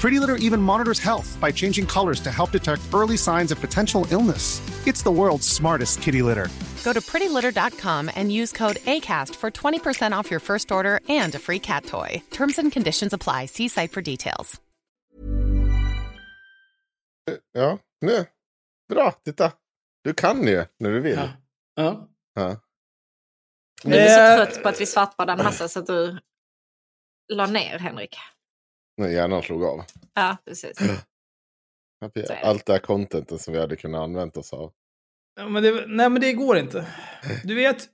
Pretty Litter even monitors health by changing colors to help detect early signs of potential illness. It's the world's smartest kitty litter. Go to prettylitter.com and use code ACAST for 20% off your first order and a free cat toy. Terms and conditions apply. See site for details. Ja, nu. Bra, titta. Du kan ju när du vill. Ja. ja. Ja. Du är så Eh, trött på att vi svartbadar en massa så att du la ner Henrik. När hjärnan slog av. Ja, precis. Det. Allt det här contentet som vi hade kunnat använda oss av. Ja, men det, nej, men det går inte. Du vet,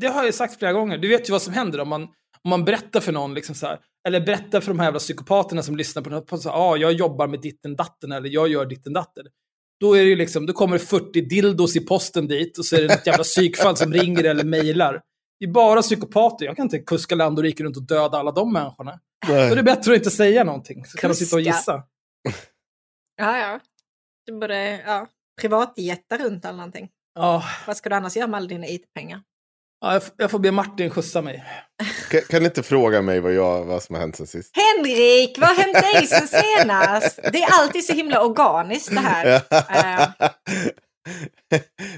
det har jag sagt flera gånger. Du vet ju vad som händer om man, om man berättar för någon, liksom så här, eller berättar för de här jävla psykopaterna som lyssnar på något, på så här, ah, jag jobbar med ditten datten eller jag gör ditten datten. Då är det ju liksom, då kommer det 40 dildos i posten dit och så är det ett jävla psykfall som ringer eller mejlar. Det är bara psykopater. Jag kan inte kuska land och rike runt och döda alla de människorna. Då är det bättre att inte säga någonting, så kan de sitta och gissa. Ja, ja. Du borde, ja, privatjätta runt eller någonting. Ja, Vad ska du annars göra med alla dina IT-pengar? ja, jag jag får be Martin skjutsa mig. Kan, kan ni inte fråga mig vad, jag, vad som har hänt sen sist? Henrik, vad har hänt dig sen senast? Det är alltid så himla organiskt det här. Eh,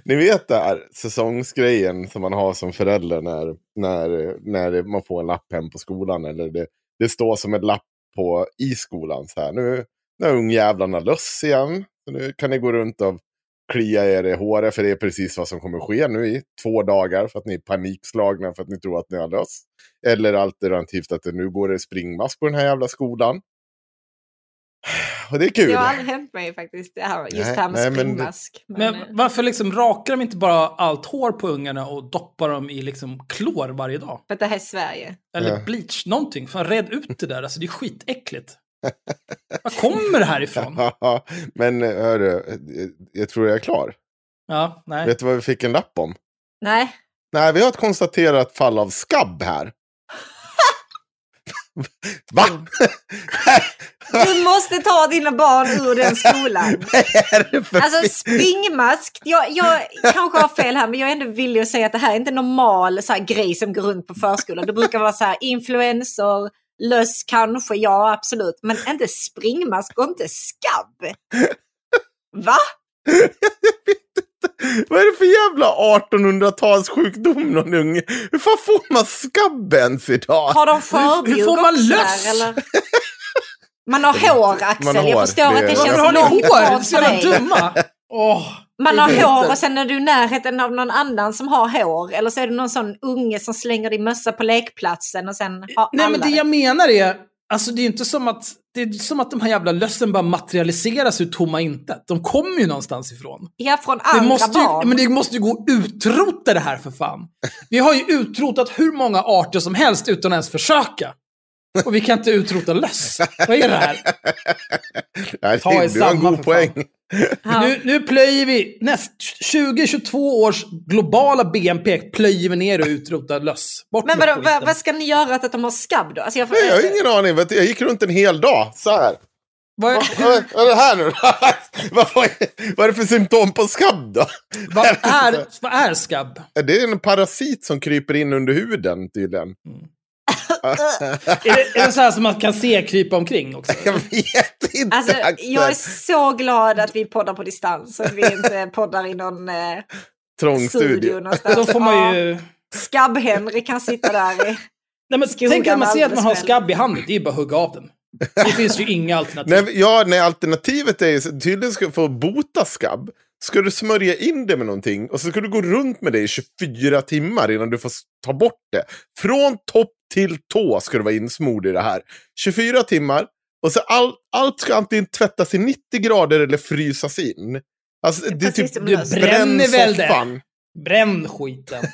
ni vet det här säsongsgrejen som man har som förälder när, när, när man får en lapp hem på skolan. Eller det, det står som en lapp på, i skolan. Så här, nu, nu har ungjävlarna löss igen. Nu kan ni gå runt och klia er i håret för det är precis vad som kommer ske nu i två dagar för att ni är panikslagna för att ni tror att ni har löss. Eller alternativt att det nu går det springmask på den här jävla skolan. Och det är kul. det har aldrig hänt mig faktiskt, det här, just Nej, det här med nej, men- springmask. Men, Men eh, varför liksom rakar de inte bara allt hår på ungarna och doppar dem i liksom klor varje dag? för att det här är Sverige. Eller Ja. bleach, någonting. Fan, red ut det där, alltså det är skitäckligt. Var kommer det här ifrån? Men eh, hörru, jag tror jag är klar. Ja, nej. Vet du vad vi fick en lapp om? Nej, Nej, vi har ett konstaterat fall av skabb här. Va? du måste ta dina barn ur den skolan. Alltså springmask, jag, jag kanske har fel här men jag är ändå villig att säga att det här är inte normal så här, grej som går runt på förskolan. Det brukar vara så här influenser, löss kanske, ja absolut. Men inte springmask och inte skabb. Va? Vad är det för jävla 1800-talssjukdom någon unge? Hur fan får man skabb ens idag? Har de hur förbjugit får man löss? Man har hår Axel, har hår, jag förstår det att det känns Varför har ni långt hår? Så jävla dumma! Åh, Man har hår inte. och sen är du i närheten av någon annan som har hår. Eller så är det någon sån unge som slänger din mössa på lekplatsen och sen har Nej, alla men det jag menar är, alltså det är inte som att, det är som att de här jävla lössen bara materialiseras ur tomma intet. De kommer ju någonstans ifrån. Ja, från Det andra måste, ju, barn. men det måste ju gå att utrota det här för fan. Vi har ju utrotat hur många arter som helst utan att ens försöka. Och vi kan inte utrota löss. Vad är det här? Nej, Ta er du har en god för poäng. Ja. Nu, nu plöjer vi, näst 2022 års globala BNP plöjer vi ner och utrotar löss. Bort Men vadå, vad, vad ska ni göra åt att de har skabb då? Alltså jag, Nej, jag har ingen aning. Vet du, Jag gick runt en hel dag så här. Vad är, Vad vad är det här nu vad, vad, är, vad är det för symptom på skabb då? vad, är, vad är skabb? Det är en parasit som kryper in under huden tydligen. Är det, är det så här som man kan se krypa omkring också? Jag vet inte. Alltså, jag är så glad att vi poddar på distans. Så att vi inte poddar i någon eh, Trång studio studio. någonstans. Då får man ju... Skabb-Henry kan sitta där i... Nej, men tänk att man ser att man har skabb i handen. Det är bara att hugga av den. Det finns ju inga alternativ. Nej, ja, nej, alternativet är ju tydligen ska för att bota skabb. Ska du smörja in det med någonting och så ska du gå runt med det i 24 timmar innan du får ta bort det. Från topp till tå ska du vara insmord i det här. 24 timmar och så all, allt ska antingen tvättas i 90 grader eller frysas in. Alltså, det är typ Du bränner väl det? Bränn skiten.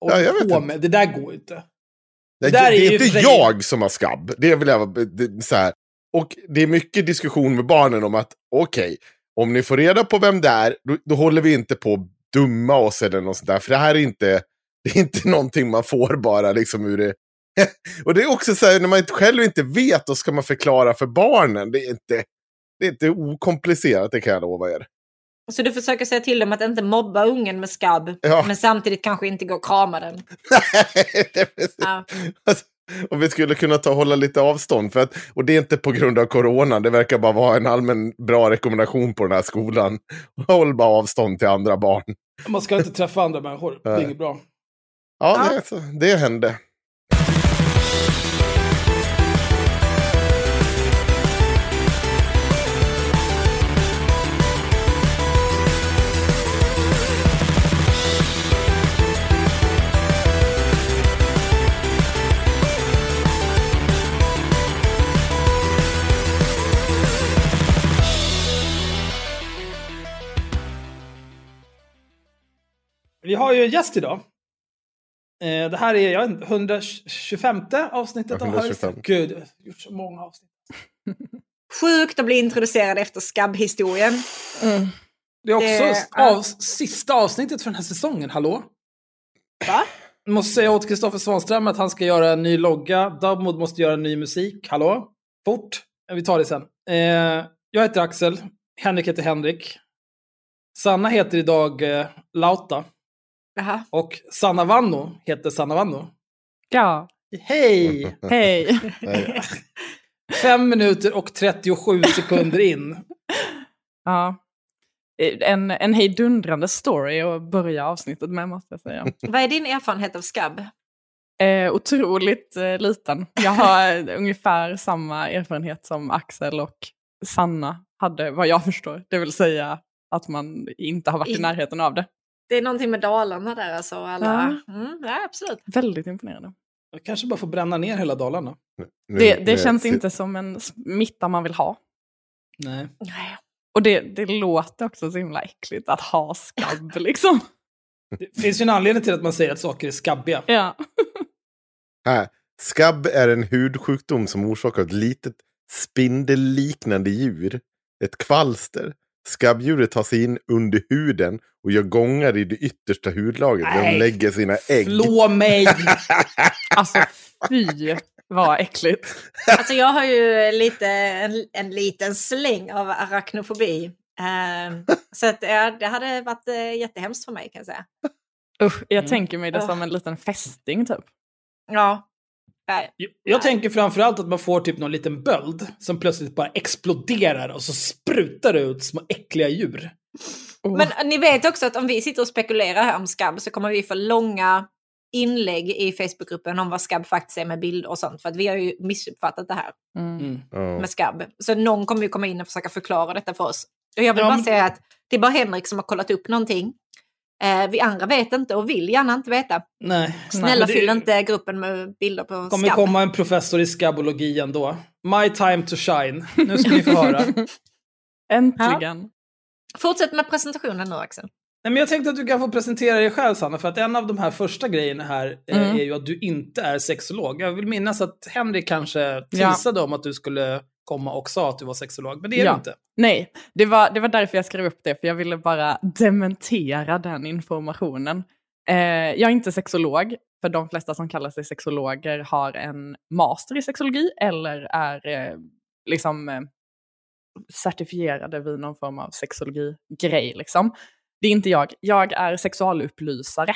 Och Ja, jag vet med. Det där går ju inte. Det, där är det är ju inte för- jag som har skabb. Det vill jag vara- det, så här. Och det är mycket diskussion med barnen om att okej, om ni får reda på vem det är, då, då håller vi inte på att dumma oss eller något sånt där. För det här är inte, det är inte någonting man får bara liksom ur det. och det är också så här, när man själv inte vet, då ska man förklara för barnen. Det är inte, det är inte okomplicerat, det kan jag lova er. Så du försöker säga till dem att inte mobba ungen med skabb. Ja. Men samtidigt kanske inte gå och krama den. Precis. Ja. Alltså, och vi skulle kunna ta hålla lite avstånd. För att, och det är inte på grund av corona. Det verkar bara vara en allmän bra rekommendation på den här skolan. Håll bara avstånd till andra barn. Man ska inte träffa andra människor. Det är Nej. inget bra. Ja, Ja. Det, det hände. Vi har ju en gäst idag. Eh, Det här är jag vet inte, 125 avsnittet av 125. Harry Gud, jag har gjort så många avsnitt. Sjukt att bli introducerad efter skabbhistorien. Det är också Det- av, sista avsnittet för den här säsongen, hallå? Va? Jag måste säga åt Kristoffer Svanström att han ska göra en ny logga. Dubmod måste göra en ny musik. Hallå? Fort. Eh, Vi tar det sen. Eh, jag heter Axel. Henrik heter Henrik. Sanna heter idag eh, Lauta. Jaha. Och Sanna Vanno heter Sanna Vanno. Ja, Hej! hej. Fem minuter och 37 sekunder in. ja. En, en hejdundrande story att börja avsnittet med måste jag säga. Vad är din erfarenhet av skabb? Eh, otroligt eh, liten. Jag har eh, ungefär samma erfarenhet som Axel och Sanna hade, vad jag förstår. Det vill säga att man inte har varit I- närheten av det. Det är någonting med Dalarna där alltså. Alla... Mm, ja, absolut. Väldigt imponerande. Jag kanske bara får bränna ner hela Dalarna. Nu- Det, det nu- känns si- inte som en smitta man vill ha. Nej. Nej. Och det, det låter också så himla äckligt att ha skabb liksom. Det finns ju en anledning till att man säger att saker är skabbiga. Ja. Här. Skabb är en hudsjukdom som orsakar ett litet spindelliknande djur. Ett kvalster. Skabbdjuret tar sig in under huden och gör gångar i det yttersta hudlagret där Nej. de lägger sina ägg. Flå mig! Alltså fy vad äckligt. Alltså jag har ju lite, en, en liten släng av arachnofobi. Ehm, så att, ja, det hade varit eh, jättehemskt för mig kan jag säga. Usch, jag Mm. tänker mig det som en liten fästing typ. Ja. Jag- Jag tänker framförallt att man får typ någon liten böld som plötsligt bara exploderar och så sprutar det ut små äckliga djur. Oh. Men ni vet också att om vi sitter och spekulerar här om skabb så kommer vi få långa inlägg i Facebookgruppen om vad skabb faktiskt är med bilder och sånt. För att vi har ju missuppfattat det här Mm. Mm. Med skabb. Så någon kommer ju komma in och försöka förklara detta för oss. Och jag vill Ja, bara men- säga att det är bara Henrik som har kollat upp någonting. Eh, vi andra vet inte och vill gärna inte veta. Nej. Snälla det fyll inte gruppen med bilder på kommer skabb. komma en professor i skabbologi ändå. My time to shine. Nu ska ni få höra. Nej, Äntligen. Fortsätt med presentationen nu Axel. men jag tänkte att du kan få presentera dig själv Sanna, för att en av de här första grejerna här eh, Mm. är ju att du inte är sexolog. Jag vill minnas att Henrik kanske Ja. teasade om att du skulle komma och sa att du var sexolog, men det är Ja. du inte. Nej, det var, det var därför jag skrev upp det, för jag ville bara dementera den informationen. Eh, jag är inte sexolog, för de flesta som kallar sig sexologer har en master i sexologi eller är eh, liksom eh, certifierade vid någon form av sexologi-grej. Liksom. Det är inte jag. Jag är sexualupplysare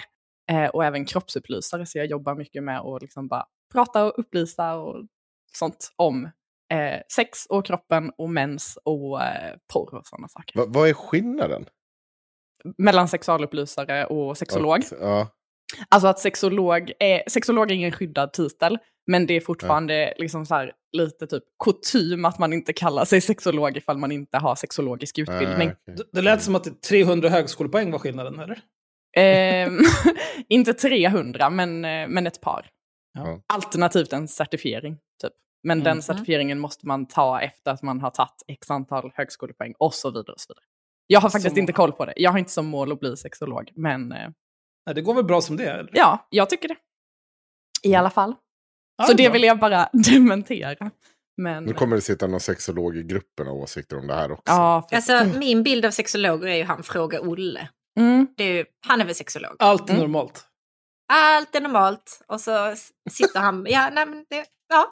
eh, och även kroppsupplysare, så jag jobbar mycket med att liksom bara prata och upplysa och sånt om eh, sex och kroppen och mens och eh, porr och sådana saker. Va, vad är skillnaden? Mellan sexualupplysare och sexolog. Ja. Alltså att sexolog är, sexolog är ingen skyddad titel, men det är fortfarande liksom så här, lite typ kutym att man inte kallar sig sexolog ifall man inte har sexologisk utbildning. Ah, okej. Det, det lät som att det 300 högskolepoäng var skillnaden, eller? Ehm, inte 300, men, eh, men ett par. Ja. Alternativt en certifiering. Typ. Men den Mm. certifieringen måste man ta efter att man har tagit x antal högskolepoäng och så vidare. Och så vidare. Jag har faktiskt Som- inte koll på det. Jag har inte som mål att bli sexolog. Men eh, Nej, det går väl bra som det är? ja, jag tycker det. I alla fall. Ja, så det bra. vill jag bara dementera. Men, Nu kommer det sitta någon sexolog i gruppen och åsikter om det här också. ja, för, Alltså min bild av sexologer är ju han Fråga Olle. mm, Det är ju, han är väl sexolog. Allt är Mm. normalt. Allt är normalt. Och så sitter han, ja nej men det, ja.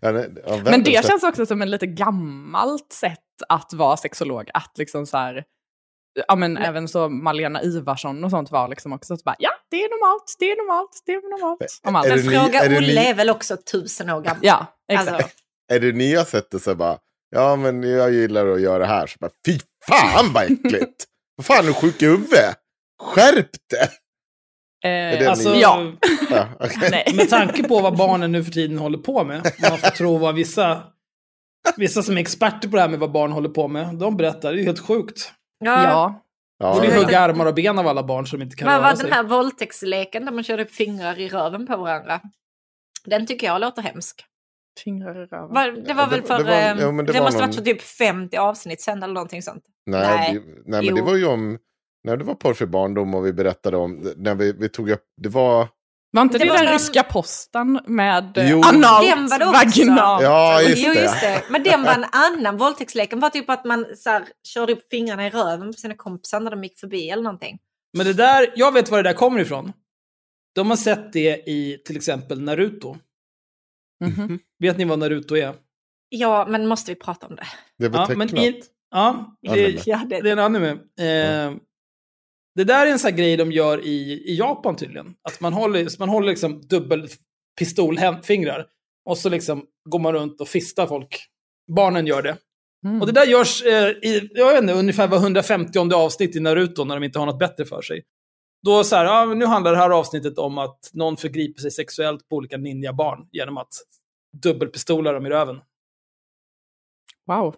Ja, nej, ja, Men det känns också som en lite gammalt sätt att vara sexolog. Att liksom så här, ja men även så Malena Ivarsson och sånt var liksom också så bara, ja det är normalt, det är normalt, det är normalt. Om allt. Är Men det ni- Fråga är det Olle ni- är väl också tusen år gammal. Ja, exakt. Alltså, Är det nya sättet så bara, ja men jag gillar att göra det här. Så bara, fy fan vad äckligt! vad fan är du sjuk i huvudet? Skärp det! Eh, det Alltså, Ja. Ja, nej. med tanke på vad barnen nu för tiden håller på med, man får tro vad vissa, vissa som är experter på det här med vad barn håller på med, de berättar, det är helt sjukt. ja. Ja, Ja, Borde hugga armar och ben av alla barn som inte kan Vad röra var sig. den här våldtäktsleken där man körde upp fingrar i röven på varandra? Den tycker jag låter hemsk. fingrar i röven. Var, det var det- väl för, det var- ehm, ja, det, det var måste någon- varit för typ 50 avsnitt sen eller någonting sånt. nej, nej. Det, nej men det Jo. var ju om, när det var porrfri barndom och vi berättade om, när vi, vi tog upp, det var, Var inte Det det, var den ryska posten med eh, Jo. analt, Den var det också. vaginalt? ja just jo, det. just det. Men den var en annan. Våldtäktsleken var typ att man så här, körde upp fingrarna i röven på sina kompisar när de gick förbi eller någonting. Men det där, jag vet var det där kommer ifrån. De har sett det i till exempel Naruto. Mhm. Vet ni vad Naruto är? Ja, men måste vi prata om det? Det var Ja, tecknat. men i, ja det, Ja, det, det är en anime. Eh, det där är en sån grej de gör i, i Japan tydligen. Att man håller, man håller liksom dubbel pistolfingrar. Och så liksom går man runt och fistar folk. Barnen gör det. Mm. Och det där görs eh, i, jag vet inte, ungefär var 150 avsnitt i Naruto när de inte har något bättre för sig. Då så här, ja, nu handlar det här avsnittet om att någon förgriper sig sexuellt på olika ninja-barn genom att dubbelpistola dem i röven. Wow.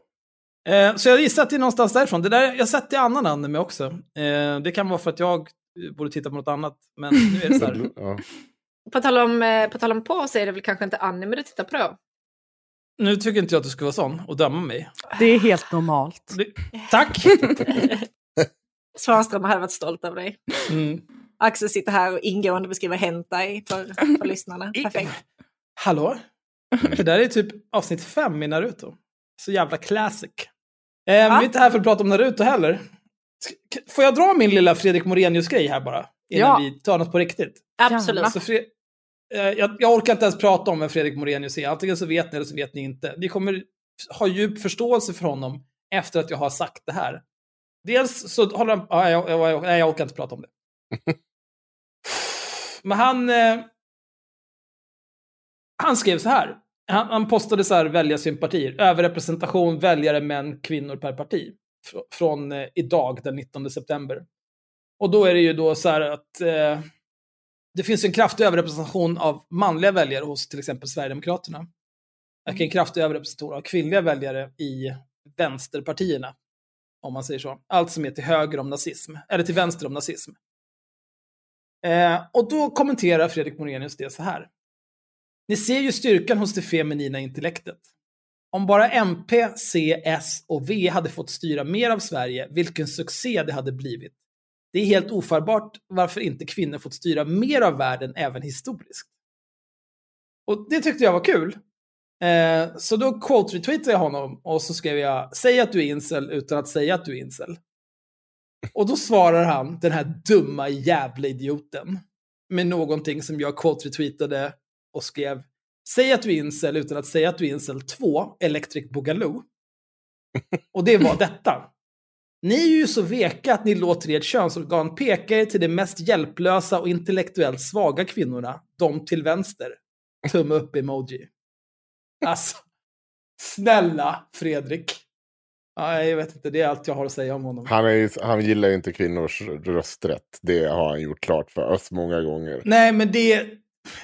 Eh, så jag gissar att det är någonstans därifrån. Det där, jag har sett det i annan anime också. Eh, det kan vara för att jag eh, borde titta på något annat. Men nu är det så här. Ja. på, tal om, eh, på tal om på så är det väl kanske inte anime du tittar på då? Nu tycker inte jag att du ska vara sån och döma mig. Det är helt normalt. Det, tack! Svanström hade varit stolt över dig. Mm. Axel sitter här och ingående beskriver hentai för, för lyssnarna. Perfekt. Hallå? Det där är typ avsnitt fem i Naruto. Så jävla classic. Eh, vi är inte här för att prata om Naruto heller. Får jag dra min lilla Fredrik Morenius-grej här bara? Innan Ja. vi tar något på riktigt. Absolut. Alltså, Fre- eh, jag, jag orkar inte ens prata om vem Fredrik Morenius är. Antingen så vet ni eller så vet ni inte. Ni kommer ha djup förståelse för honom efter att jag har sagt det här. Dels så håller han... Ja, jag, jag, jag, nej, jag orkar inte prata om det. Men han... Eh, han skrev så här. Han, han postade så här väljarsympatier. Överrepresentation väljare, män, kvinnor per parti. Fr- från eh, idag, den 19 september. Och då är det ju då så här att eh, det finns en kraftig överrepresentation av manliga väljare hos till exempel Sverigedemokraterna. Och en kraftig överrepresentation av kvinnliga väljare i vänsterpartierna. Om man säger så. Allt som är till höger om nazism. Eller till vänster om nazism. Eh, och då kommenterar Fredrik Morenius det så här. Ni ser ju styrkan hos det feminina intellektet. Om bara MP, C, S och V hade fått styra mer av Sverige, vilken succé det hade blivit. Det är helt ofattbart varför inte kvinnor fått styra mer av världen även historiskt. Och det tyckte jag var kul. Eh, så då quote-retweetade jag honom och så skrev jag “Säg att du är incel utan att säga att du är incel”. Och då svarar han, den här dumma jävla idioten, med någonting som jag quote-retweetade och skrev “Säg att du är incel utan att säga att du är incel 2, Electric Boogaloo”. Och det var detta. Ni är ju så veka att ni låter ert könsorgan peka er till de mest hjälplösa och intellektuellt svaga kvinnorna, de till vänster. Tumme upp-emoji. Alltså, snälla Fredrik. Ja, jag vet inte, det är allt jag har att säga om honom. Han, är, han gillar ju inte kvinnors rösträtt. Det har han gjort klart för oss många gånger. Nej, men det,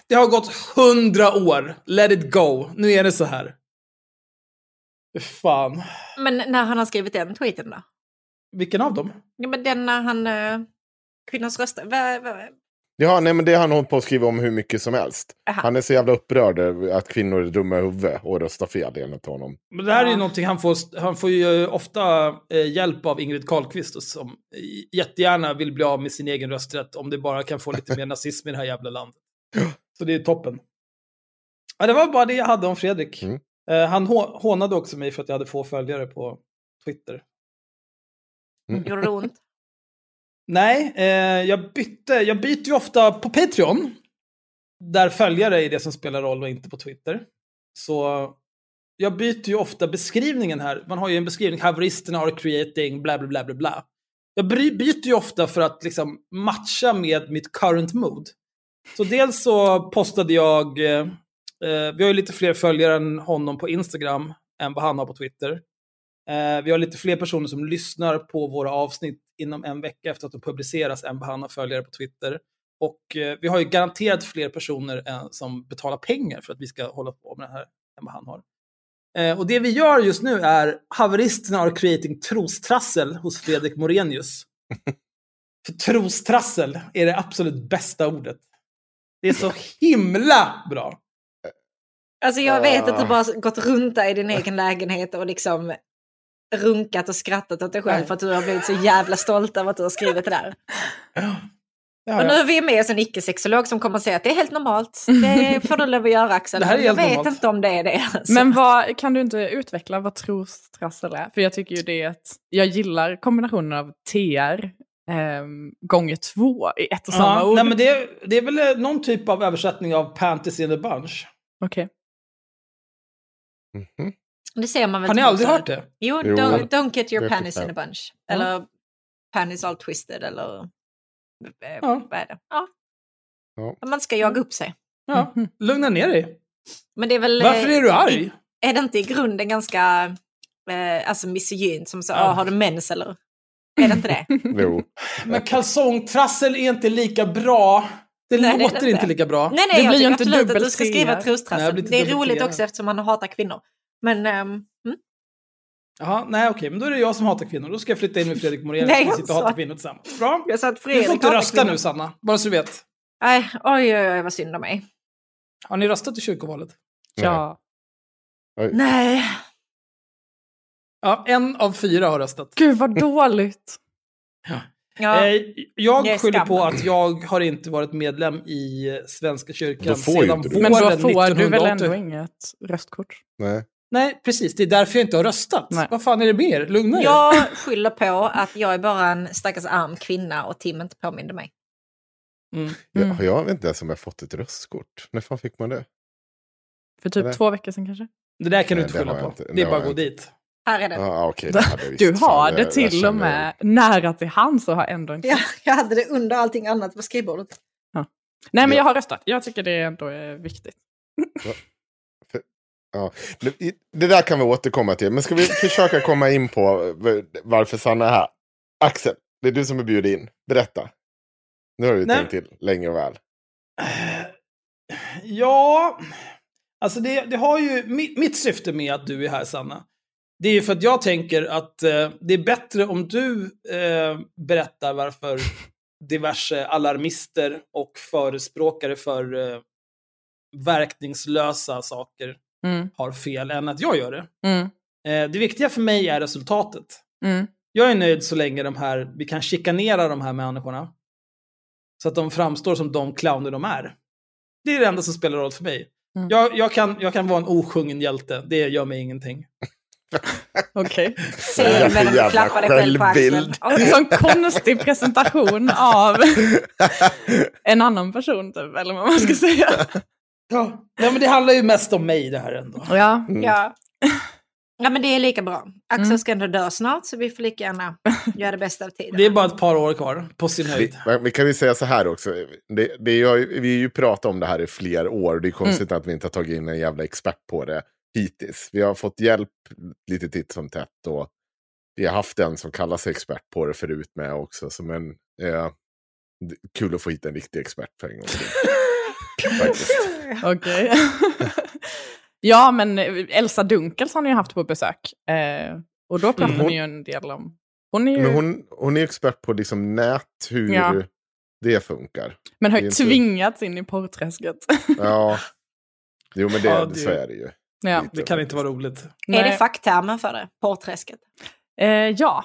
det har gått hundra år. Let it go. Nu är det så här. Fan. Men när han har skrivit den tweeten då? Vilken av dem? Ja, men den när han... Uh, kvinnors röster. Va, va, Ja, nej, men det har han hållit på att skriva om hur mycket som helst. Aha. Han är så jävla upprörd över att kvinnor är dumma i huvudet och röstar fel enligt honom. Men det här är ju någonting han får, han får ju ofta eh, hjälp av Ingrid Carlqvist som eh, jättegärna vill bli av med sin egen rösträtt om det bara kan få lite mer nazism i det här jävla landet. Så det är toppen. Ja, det var bara det jag hade om Fredrik. Mm. Eh, han hå- hånade också mig för att jag hade få följare på Twitter. Gjorde det ont? Nej, eh, jag, bytte, jag byter ju ofta på Patreon. Där följare är det som spelar roll och inte på Twitter. Så jag byter ju ofta beskrivningen här. Man har ju en beskrivning, haveristerna are creating, bla bla bla bla bla. Jag byter ju ofta för att liksom matcha med mitt current mood. Så dels så postade jag, eh, eh, vi har ju lite fler följare än honom på Instagram än vad han har på Twitter. Eh, vi har lite fler personer som lyssnar på våra avsnitt inom en vecka efter att de publiceras än vad han har följare på Twitter. Och eh, vi har ju garanterat fler personer än, som betalar pengar för att vi ska hålla på med det här än vad han har. Eh, och det vi gör just nu är haveristerna are creating trostrassel hos Fredrik Morenius. för trostrassel är det absolut bästa ordet. Det är så himla bra. Alltså jag vet att du Ah. bara gått runt där i din egen lägenhet och liksom runkat och skrattat åt dig själv för att du har blivit så jävla stolt över att du har skrivit det där. Ja, Och nu ja. är vi med oss en icke-sexolog som kommer att säga att det är helt normalt. Det får du lov att göra Axel. Det här är Men jag helt vet normalt. inte om det är det. Alltså. Men vad, kan du inte utveckla vad trostrassel är? För jag tycker ju det är att jag gillar kombinationen av TR ehm, gånger två i ett och samma Ja, ord. nej, men det, det är väl eh, någon typ av översättning av Panties in a bunch. Okej. Det ser man väl Har ni typ aldrig hört det? Jo, don't, don't get your är panties in a bunch. Eller panties all twisted eller eh, Ja. vad är det? Ja. Ja. Man ska jaga upp sig. Ja, Mhm. lugna ner dig. Men det är väl... Varför eh, är du arg? Är det inte i grunden ganska eh, alltså misogynt som så, Ja. "Ah, har du mens eller? Är det inte det? Jo. Men kalsongtrassel är inte lika bra. Det Nej, det är det låter inte. inte lika bra. Nej, Det nej, jag blir ju inte absolut att dubbelt du ska skriva trea. Nej, trostrassel. det Det är dubbelt roligt också eftersom man hatar kvinnor. Men mm. Jaha, nej okej, men då är det jag som hatar kvinnor. Då ska jag flytta in med Fredrik Morén Nej, och sitta och hata alltså. kvinnor tillsammans. Bra. jag sa att Du Fredrik får inte rösta kvinnor. nu Sanna, bara så du vet. Nej, oj, oj, oj, vad synd om mig. Har ni röstat i kyrkovalet? Ja. Nej. Ja, en av fyra har röstat. Gud vad dåligt. Ja. Eh, jag skyller på att jag har inte varit medlem i Svenska kyrkan sedan inte du. våren Men då får du väl 1980. ändå inget röstkort? Nej. Nej, precis. Det är därför jag inte har röstat. Nej. Vad fan är det mer? Lugna er. Jag skyller på att jag är bara en stackars arm kvinna och Tim inte påminde mig. Mm. Mm. Jag, jag vet inte ens om jag fått ett röstkort. När fan fick man det? För typ Eller? två veckor sedan kanske? Det där kan du Nej, inte det skylla på. inte. Det är bara att gå dit. Här är den. Ja, okej. det. Du har det till känner- och med nära till hands och har ändå inte... Ja, jag hade det under allting annat på skrivbordet. Nej men Ja. jag har röstat. Jag tycker det ändå är viktigt. Ja, det, det där kan vi återkomma till. Men ska vi försöka komma in på varför Sanna är här? Axel, det är du som är bjuden in. Berätta. Nu har du Nej. tänkt till länge och väl. Ja, alltså det, det har ju... Mitt, mitt syfte med att du är här, Sanna, det är ju för att jag tänker att eh, det är bättre om du eh, berättar varför diverse alarmister och förespråkare för eh, verkningslösa saker Mm. har fel, än att jag gör det. Mm. Eh, det viktiga för mig är resultatet. Mm. Jag är nöjd så länge de här, vi kan chikanera de här människorna. Så att de framstår som de clowner de är. Det är det enda som spelar roll för mig. Mm. Jag, jag, kan, jag kan vara en osjungen hjälte, det gör mig ingenting. Okej. Se Jävla medan du klappar dig själv på axeln. självbild. En sån konstig presentation av en annan person typ, eller vad man ska säga. Ja. Nej, men det handlar ju mest om mig det här ändå. Ja. Mm. Ja. Ja men det är lika bra. Axel Mm. ska ändå dö snart så vi får lika gärna göra det bästa av tiden. Det är bara ett par år kvar, på sin Vi, höjd. men vi kan ju säga så här också. Det, det är, ju- vi har ju pratat om det här i fler år. Det är konstigt Mm. att vi inte har tagit in en jävla expert på det hittills. Vi har fått hjälp lite titt som tätt. Och vi har haft en som kallar sig expert på det förut med också. Som en, eh, kul att få hit en riktig expert för en gång. Okej. ja, men Elsa Dunkels har ni ju haft på besök. Eh, och då pratade Mm. ni ju en del om... Hon är ju... Men hon, hon är expert på liksom nät, hur Ja. det funkar. men har ju inte- tvingats in i porrträsket. Ja, jo men det, Ja, det- så är det ju. Ja. Det kan inte vara roligt. Är det Nej. facktermen för det? Porrträsket? Eh, ja.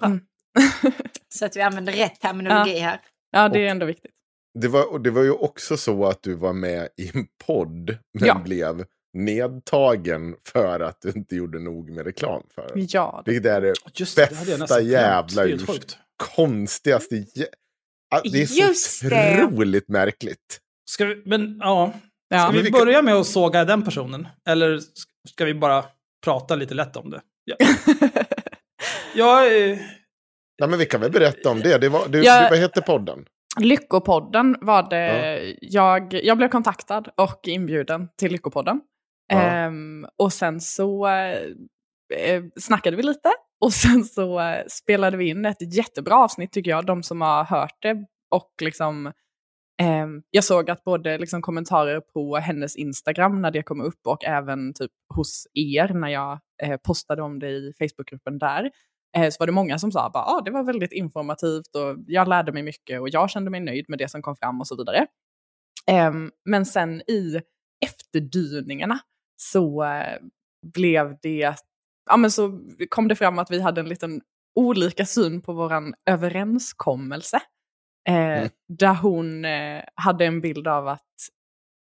Bra. Mm. Så att vi använder rätt terminologi här. ja, det är ändå viktigt. Det var, det var ju också så att du var med i en podd, men Ja. blev nedtagen för att du inte gjorde nog med reklam för den. Ja, det- Vilket är det Just det, det bästa jävla Det är helt urs- konstigaste... jä- Det är så Just det. otroligt märkligt. Ska vi, men ja, ja. ska vi vilka- börja med att såga den personen? Eller ska vi bara prata lite lätt om det? Ja. Jag, eh, Nej, men vi kan väl berätta om det. det, var, det Ja. Vad heter podden? Lyckopodden var det. Jag, jag blev kontaktad och inbjuden till Lyckopodden. Ja. Ehm, och sen så eh, snackade vi lite och sen så eh, spelade vi in ett jättebra avsnitt tycker jag. De som har hört det och liksom Ehm, jag såg att både liksom, kommentarer på hennes Instagram när det kom upp och även typ hos er när jag eh, postade om det i Facebookgruppen där. Eh, så var det många som sa att ah, det var väldigt informativt och jag lärde mig mycket och jag kände mig nöjd med det som kom fram och så vidare. Ehm, men sen i efterdyningarna så eh, blev det, ja men så kom det fram att vi hade en liten olika syn på våran överenskommelse. Eh, Mm. Där hon eh, hade en bild av att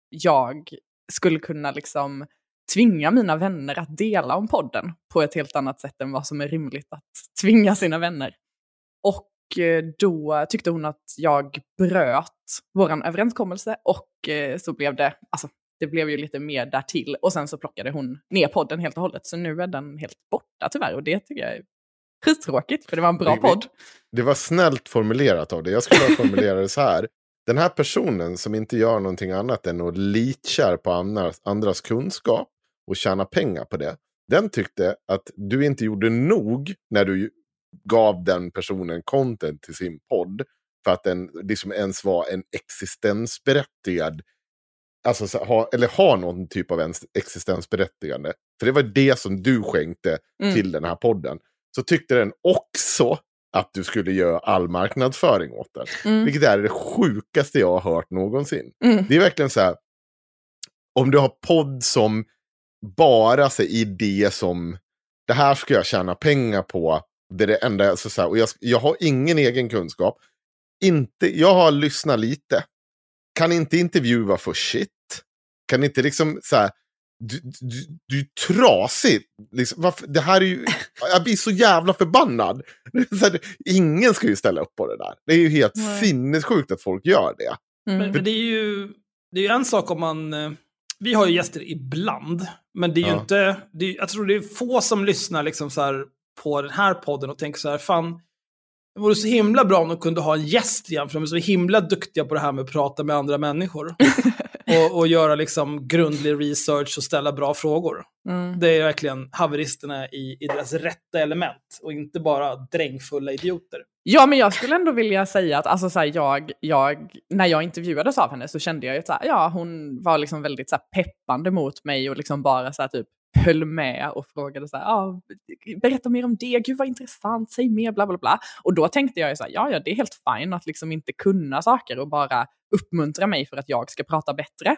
jag skulle kunna liksom tvinga mina vänner att dela om podden på ett helt annat sätt än vad som är rimligt att tvinga sina vänner. Och eh, då tyckte hon att jag bröt våran överenskommelse och eh, så blev det, alltså det blev ju lite mer därtill och sen så plockade hon ner podden helt och hållet så nu är den helt borta tyvärr och det tycker jag är skittråkigt för det var en bra vi- podd. Det var snällt formulerat av dig. Jag skulle ha formulerat det så här. Den här personen som inte gör någonting annat än att litkär på andras, andras kunskap och tjäna pengar på det. Den tyckte att du inte gjorde nog när du gav den personen content till sin podd. För att den liksom ens var en existensberättigad. Alltså så, ha, eller ha någon typ av ens existensberättigande. För det var det som du skänkte Mm. till den här podden. Så tyckte den också att du skulle göra all marknadsföring åt den. Mm. Vilket är det sjukaste jag har hört någonsin. Mm. Det är verkligen så här. Om du har podd som bara säger det som det här ska jag tjäna pengar på. Det är det enda, alltså så här, och jag, jag har ingen egen kunskap. Inte, jag har lyssnat lite. Kan inte intervjua för shit. Kan inte liksom så här. Du, du, du är trasig. Liksom, varför, det här är ju, jag blir så jävla förbannad. Här, ingen ska ju ställa upp på det där. Det är ju helt Nej. sinnessjukt att folk gör det. Mm. Men, men det är ju det är ju en sak om man... eh, Vi har ju gäster ibland, men det är ju Ja. inte... Det är, jag tror det är få som lyssnar liksom så här på den här podden och tänker så här, fan, det vore så himla bra om de kunde ha en gäst igen, för de är så himla duktiga på det här med att prata med andra människor. och, och göra liksom grundlig research och ställa bra frågor. Mm. Det är verkligen haveristerna i, i deras rätta element och inte bara drängfulla idioter. Ja, men jag skulle ändå vilja säga att alltså, så här, jag, jag, när jag intervjuades av henne så kände jag ju att ja, hon var liksom väldigt så här, peppande mot mig och liksom bara så här, typ höll med och frågade så här, ja, berätta mer om det, gud vad intressant, säg mer, bla bla bla. Och då tänkte jag ju så här, ja, ja, det är helt fine att liksom inte kunna saker och bara uppmuntra mig för att jag ska prata bättre.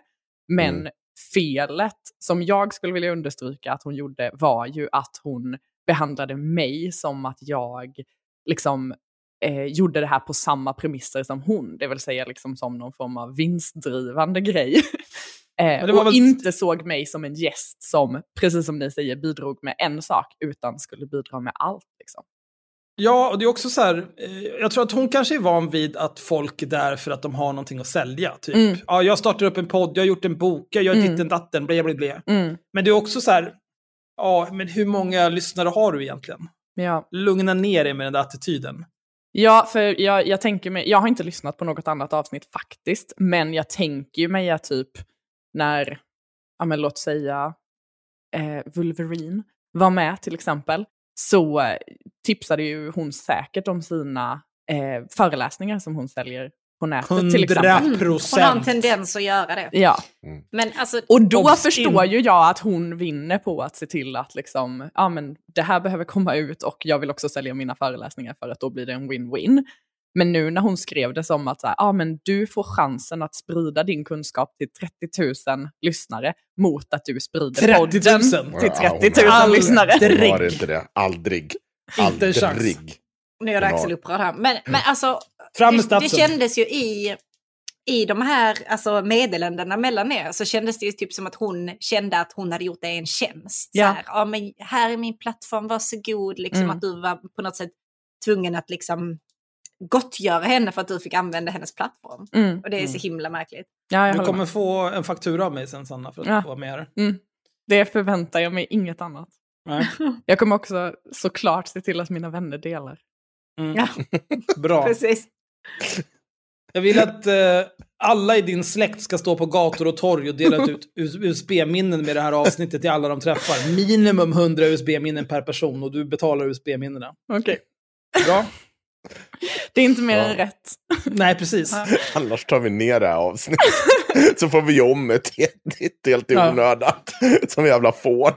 Men Mm. felet som jag skulle vilja understryka att hon gjorde var ju att hon behandlade mig som att jag liksom eh, gjorde det här på samma premisser som hon, det vill säga liksom som någon form av vinstdrivande grej. eh, och väl- inte såg mig som en gäst som, precis som ni säger, bidrog med en sak, utan skulle bidra med allt. Liksom. Ja, och det är också så här, eh, jag tror att hon kanske är van vid att folk är där för att de har någonting att sälja. Typ, Mm. ja, jag startar upp en podd, jag har gjort en bok, jag gör Mm. ditten datten, bla bla bla. Mm. Men det är också så här, Ja, men hur många lyssnare har du egentligen? Ja. Lugna ner dig med den där attityden. Ja, för jag, jag tänker mig, jag har inte lyssnat på något annat avsnitt faktiskt, men jag tänker ju mig att typ när, ja men låt säga eh, Wolverine var med till exempel, så tipsade ju hon säkert om sina eh, föreläsningar som hon säljer på nätet till exempel. 100 Hon har en tendens att göra det. Ja, Men alltså, och då Obs förstår in. ju jag att hon vinner på att se till att liksom, ja men det här behöver komma ut och jag vill också sälja mina föreläsningar för att då blir det en win-win. Men nu när hon skrev det som att så här, ja men du får chansen att sprida din kunskap till 30 000 lyssnare mot att du sprider 30 000? podden till Ja, 30 000 Aldrig. lyssnare. Aldrig. Var det inte det? Aldrig. Inte en chans. Aldrig. nu är det Axel upprörd här. Men, men alltså, Fram med det, det kändes ju i, i de här alltså, meddelandena mellan er så kändes det ju typ som att hon kände att hon hade gjort dig en tjänst. Ja. Så här, ja, men här är min plattform, varsågod. Liksom, Mm. Att du var på något sätt tvungen att liksom gottgöra henne för att du fick använda hennes plattform. Mm. Och det är så himla märkligt. Ja, jag Du kommer med. få en faktura av mig sen Sanna för att Ja. du vara med här. Mm. Det förväntar jag mig inget annat. Nej. Jag kommer också såklart se till att mina vänner delar. Mm. Ja, Bra. precis. Jag vill att eh, alla i din släkt ska stå på gator och torg och dela ut USB-minnen med det här avsnittet till alla de träffar. Minimum 100 USB-minnen per person och du betalar USB-minnena. Okej. Bra? Det är inte mer Ja. än rätt. Nej, precis. Annars tar vi ner det här avsnittet. Så får vi om ett helt, helt i Ja. onödan. Som jävla fån.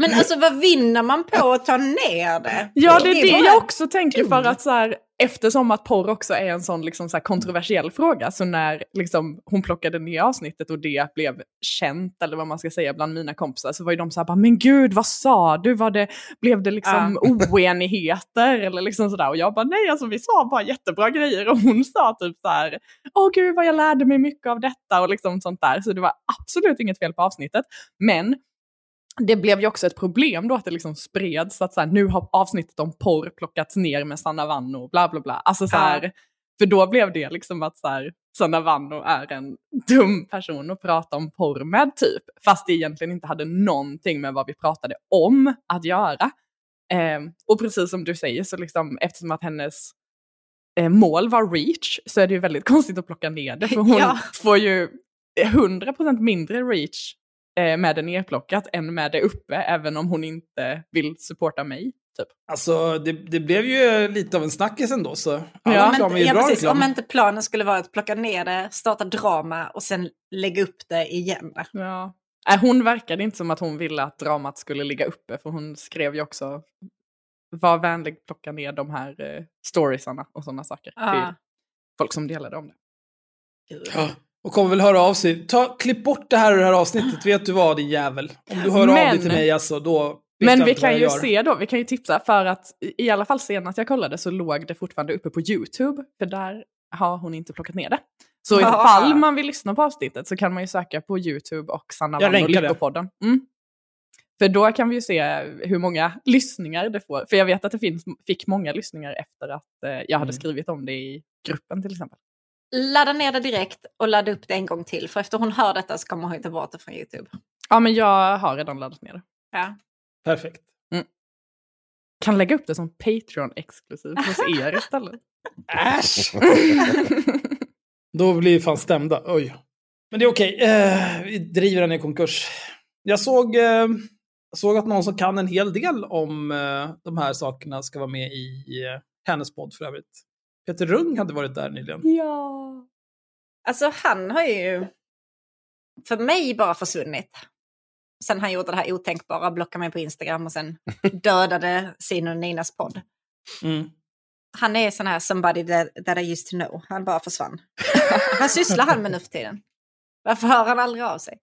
Men alltså vad vinner man på att ta ner det? Ja, det är det jag också tänker för att så här, eftersom att porr också är en sån liksom så kontroversiell fråga, så när liksom hon plockade ner avsnittet och det blev känt, eller vad man ska säga, bland mina kompisar, så var ju de så här bara, men gud, vad sa du? Var det, blev det liksom oenigheter? Eller liksom sådär. Och jag bara, nej, alltså vi sa bara jättebra grejer. Och hon sa typ så här, åh gud vad jag lärde mig mycket av detta och liksom sånt där. Så det var absolut inget fel på avsnittet. Men det blev ju också ett problem då att det liksom spreds att så här, nu har avsnittet om porr plockats ner med Sanna Vanno, bla bla bla. Alltså så här, För då blev det liksom att så här, Sanna Vanno är en dum person att prata om porr med typ. Fast det egentligen inte hade någonting med vad vi pratade om att göra. Eh, och precis som du säger så liksom eftersom att hennes eh, mål var reach så är det ju väldigt konstigt att plocka ner det. För hon Ja. får ju 100% mindre reach med det nerplockat än med det uppe, även om hon inte vill supporta mig. Typ. Alltså, det, det blev ju lite av en snackis ändå, så alla Ja, reklam är Men, ju ja, bra precis, reklam. om inte planen skulle vara att plocka ner det, starta drama och sen lägga upp det igen. Ja. Äh, hon verkade inte som att hon ville att dramat skulle ligga uppe, för hon skrev ju också var vänlig plocka ner de här eh, storiesarna och sådana saker. Ja. Till folk som delade om det. Ja, och kommer väl höra av sig. Ta, klipp bort det här ur det här avsnittet, vet du vad din jävel? Om du hör av Men- dig till mig alltså, då Men vi kan ju gör. se då, vi kan ju tipsa för att i alla fall senast jag kollade så låg det fortfarande uppe på YouTube, för där har hon inte plockat ner det. Så ifall man vill lyssna på avsnittet så kan man ju söka på YouTube och Sanna Vann och. Lyckopodden. Mm. För då kan vi ju se hur många lyssningar det får. För jag vet att det finns, fick många lyssningar efter att eh, jag hade Mm. skrivit om det i gruppen till exempel. Ladda ner det direkt och ladda upp det en gång till. För efter hon hör detta så kommer hon ju ta bort det från YouTube. Ja, men jag har redan laddat ner det. Ja. Perfekt. Kan lägga upp det som Patreon-exklusivt hos er istället. Äsch! Då blir vi fan stämda. Oj. Men det är okej. Eh, vi driver den i konkurs. Jag såg, eh, såg att någon som kan en hel del om eh, de här sakerna ska vara med i eh, hennes podd för övrigt. Peter Rung hade varit där nyligen. ja. Alltså han har ju för mig bara försvunnit. Sen han gjorde det här otänkbara, blockade mig på Instagram och sen dödade sin och Ninas podd. Mm. Han är sån här somebody that, that I used to know. Han bara försvann. Vad sysslar han med nu för tiden? Varför hör han aldrig av sig?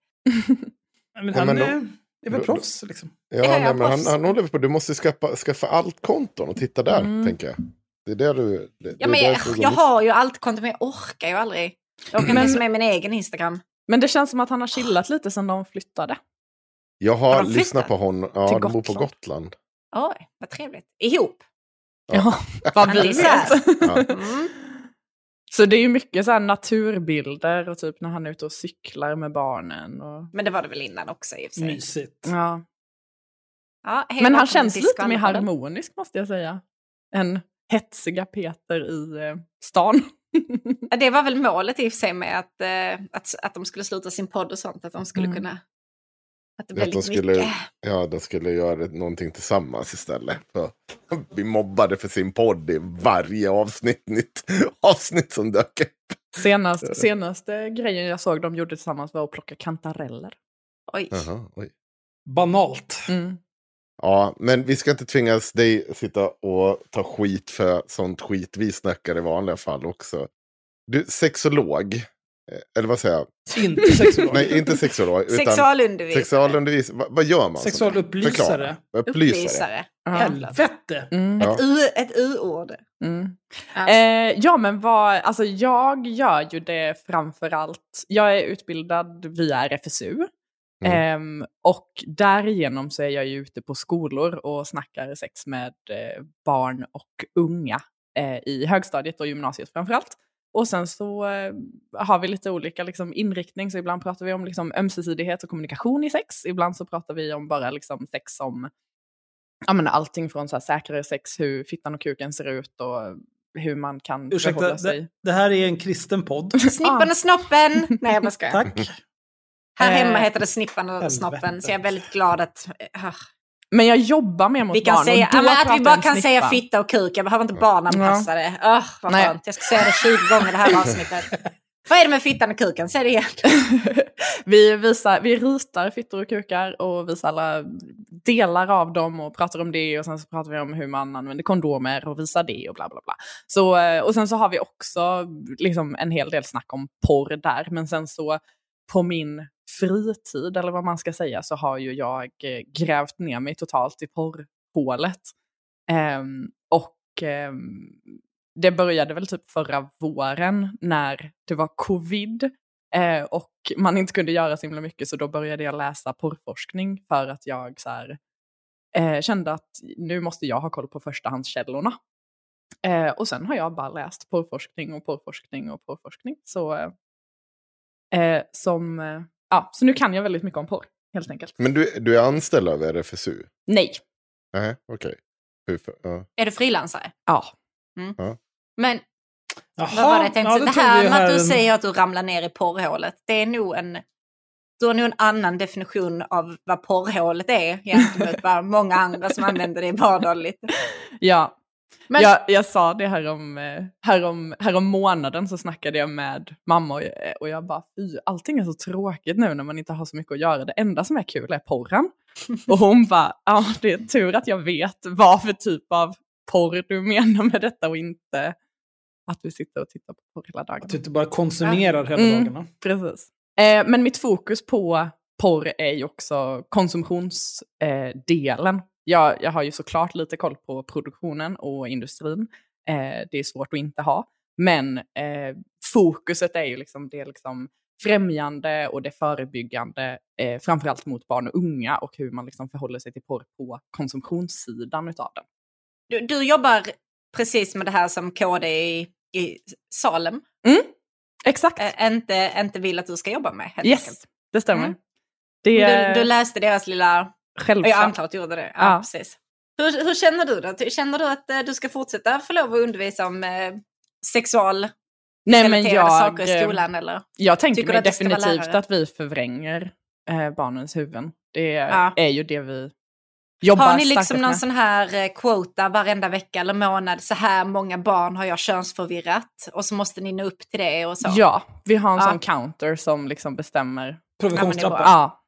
Men Ja, han men då- är, är väl proffs liksom. Ja, Ja, nej, ja, men han, han håller på. Du måste skaffa, skaffa allt konton och titta där, Mm. tänker jag. Det är det du... Det, Ja, men jag, jag har ju allt konto men jag orkar ju aldrig. Jag orkar inte med min egen Instagram. Men det känns som att han har chillat lite sedan de flyttade. Jag Har lyssnat på honom. Ja, Till de bor på Gotland? Oj, vad trevligt. Ihop. Ja, vad vi. Ja. Mm. Så det är ju mycket så här naturbilder och typ när han är ute och cyklar med barnen. Och... Men det var det väl innan också i och för sig. Mysigt. Ja. Ja, Men han känns lite mer harmonisk måste jag säga. Än hetsiga Peter i eh, stan. Det var väl målet i och för sig med att, eh, att, att de skulle sluta sin podd och sånt. Att de skulle Mm. kunna... Att det Att blev de lite skulle, mycket. ja, de skulle göra någonting tillsammans istället. För vi mobbade för sin podd i varje avsnitt, nytt avsnitt som dök upp. Senast, senaste grejen jag såg de gjorde tillsammans var att plocka kantareller. Oj. Jaha, oj. Banalt. Mm. Ja, men vi ska inte tvingas dig sitta och ta skit för sånt skit vi snackar i vanliga fall också. Du, sexolog, eh, eller vad säger jag? Inte sexolog. Nej, inte sexolog, utan Sexualundervisning. sexualundervisning. Vad, vad gör man? Sexualupplysare. Upplysare. Helvete! Mm. Ja. Ett U- Ett U-ord. Mm. Ja. Eh, ja men vad, alltså jag gör ju det framför allt, jag är utbildad via RFSU. Mm. Ehm, och därigenom så är jag ju ute på skolor och snackar sex med eh, barn och unga eh, i högstadiet och gymnasiet framför allt. Och sen så eh, har vi lite olika liksom, inriktning, så ibland pratar vi om liksom, ömsesidighet och kommunikation i sex. Ibland så pratar vi om bara liksom, sex som ja, men allting från så här, säkrare sex, hur fittan och kuken ser ut och hur man kan Ursäkta, förhålla sig. det, det här är en kristen podd. Snippan och snoppen. Nej, jag bara skojar. Tack. Här hemma Eh, heter det Snippan och snoppen. Så jag är väldigt glad att... Uh, Men jag jobbar mer mot vi kan barn säga, och då att vi bara kan säga snippa. fitta och kuk. Jag behöver inte barnanpassa det. Uh, vad Nej. skönt. Jag ska säga det 20 gånger det här avsnittet. vad är det med fittan och kuken? Säg det igen. vi, visar, vi ritar fittor och kukar och visar alla delar av dem och pratar om det och sen så pratar vi om hur man använder kondomer och visar det och bla bla bla. Så, eh, och sen så har vi också liksom en hel del snack om porr där, men sen så på min fritid, eller vad man ska säga, så har ju jag eh, grävt ner mig totalt i porrhålet. Um, och um, det började väl typ förra våren när det var covid eh, och man inte kunde göra så himla mycket så då började jag läsa porrforskning för att jag så här, eh, kände att nu måste jag ha koll på förstahandskällorna. Eh, och sen har jag bara läst porrforskning och porrforskning och porrforskning. Så, eh, eh som, eh, ja, så nu kan jag väldigt mycket om porr, helt enkelt. Men du, du är anställd av RFSU? Nej. Nej, okej. Hur för- Ja. Är du frilansare? Ja. Men Jaha, vad var det jag tänkte? ja, det tog här med att du en- säger att du ramlar ner i porrhålet. Det är nog en... Du har nog en annan definition av vad porrhålet är gentemot vad många andra som använder det vardagligt. Ja, Men jag, jag sa det här om, eh, här, om, här om månaden så snackade jag med mamma och, eh, och jag bara fy, allting är så tråkigt nu när man inte har så mycket att göra. Det enda som är kul är porren. Och hon bara, ja det är tur att jag vet vad för typ av porr du menar med detta och inte att vi sitter och tittar på porr hela dagen. Att du inte bara konsumerar hela Mm. dagarna. Precis. Eh, men mitt fokus på porr är ju också konsumtionsdelen. Eh. Jag, jag har ju såklart lite koll på produktionen och industrin. Eh, det är svårt att inte ha. Men eh, fokuset är ju liksom det liksom främjande och det förebyggande, eh, framförallt mot barn och unga och hur man liksom förhåller sig till porr på konsumtionssidan utav den. du, du jobbar precis med det här som KD i, i Salem Exakt, äh, inte, inte vill att du ska jobba med. Helt yes, enkelt. det stämmer. Mm. Det är Du, du läste deras lilla... självklart. Jag antar att du gjorde det. Ja, Ja. Precis. Hur, hur känner du då? Känner du att eh, du ska fortsätta få lov att undervisa om eh, sexual Nej, men jag, saker i eh, skolan? Eller? Jag tänker Tycker mig definitivt att vi förvränger eh, barnens huvuden. Det Ja. är ju det vi jobbar Har ni liksom någon med. sån här quota varenda vecka eller månad? Så här många barn har jag könsförvirrat. Och så måste ni nå upp till det och så. Ja, vi har en Ja. sån counter som liksom bestämmer. Provisionstrappa. Ja,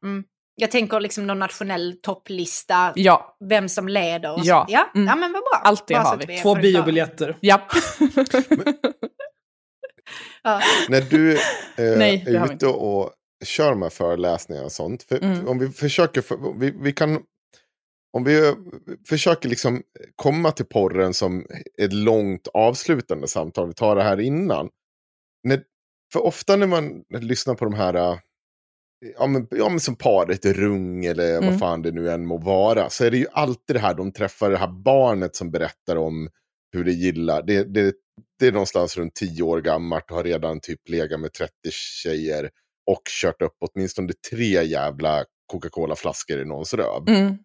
Jag tänker liksom någon nationell topplista. ja, Vem som leder och Ja. så. Ja, Mm. ja men vad bra. Allt det Bara har vi. Två biobiljetter. ja. Ja. När du eh, Nej, är ute och kör med föreläsningar och sånt. För, Mm. Om vi försöker, för, vi, vi kan, om vi eh, försöker liksom komma till porren som ett långt avslutande samtal, vi tar det här innan. När, för ofta när man lyssnar på de här, eh, ja men, ja, men som paret Rung eller Mm. vad fan det nu än må vara, så är det ju alltid det här, de träffar det här barnet som berättar om hur det gillar. Det, det, det är någonstans runt 10 år gammalt och har redan typ legat med 30 tjejer och kört upp åtminstone tre jävla Coca-Cola-flaskor i någons röv. Mm.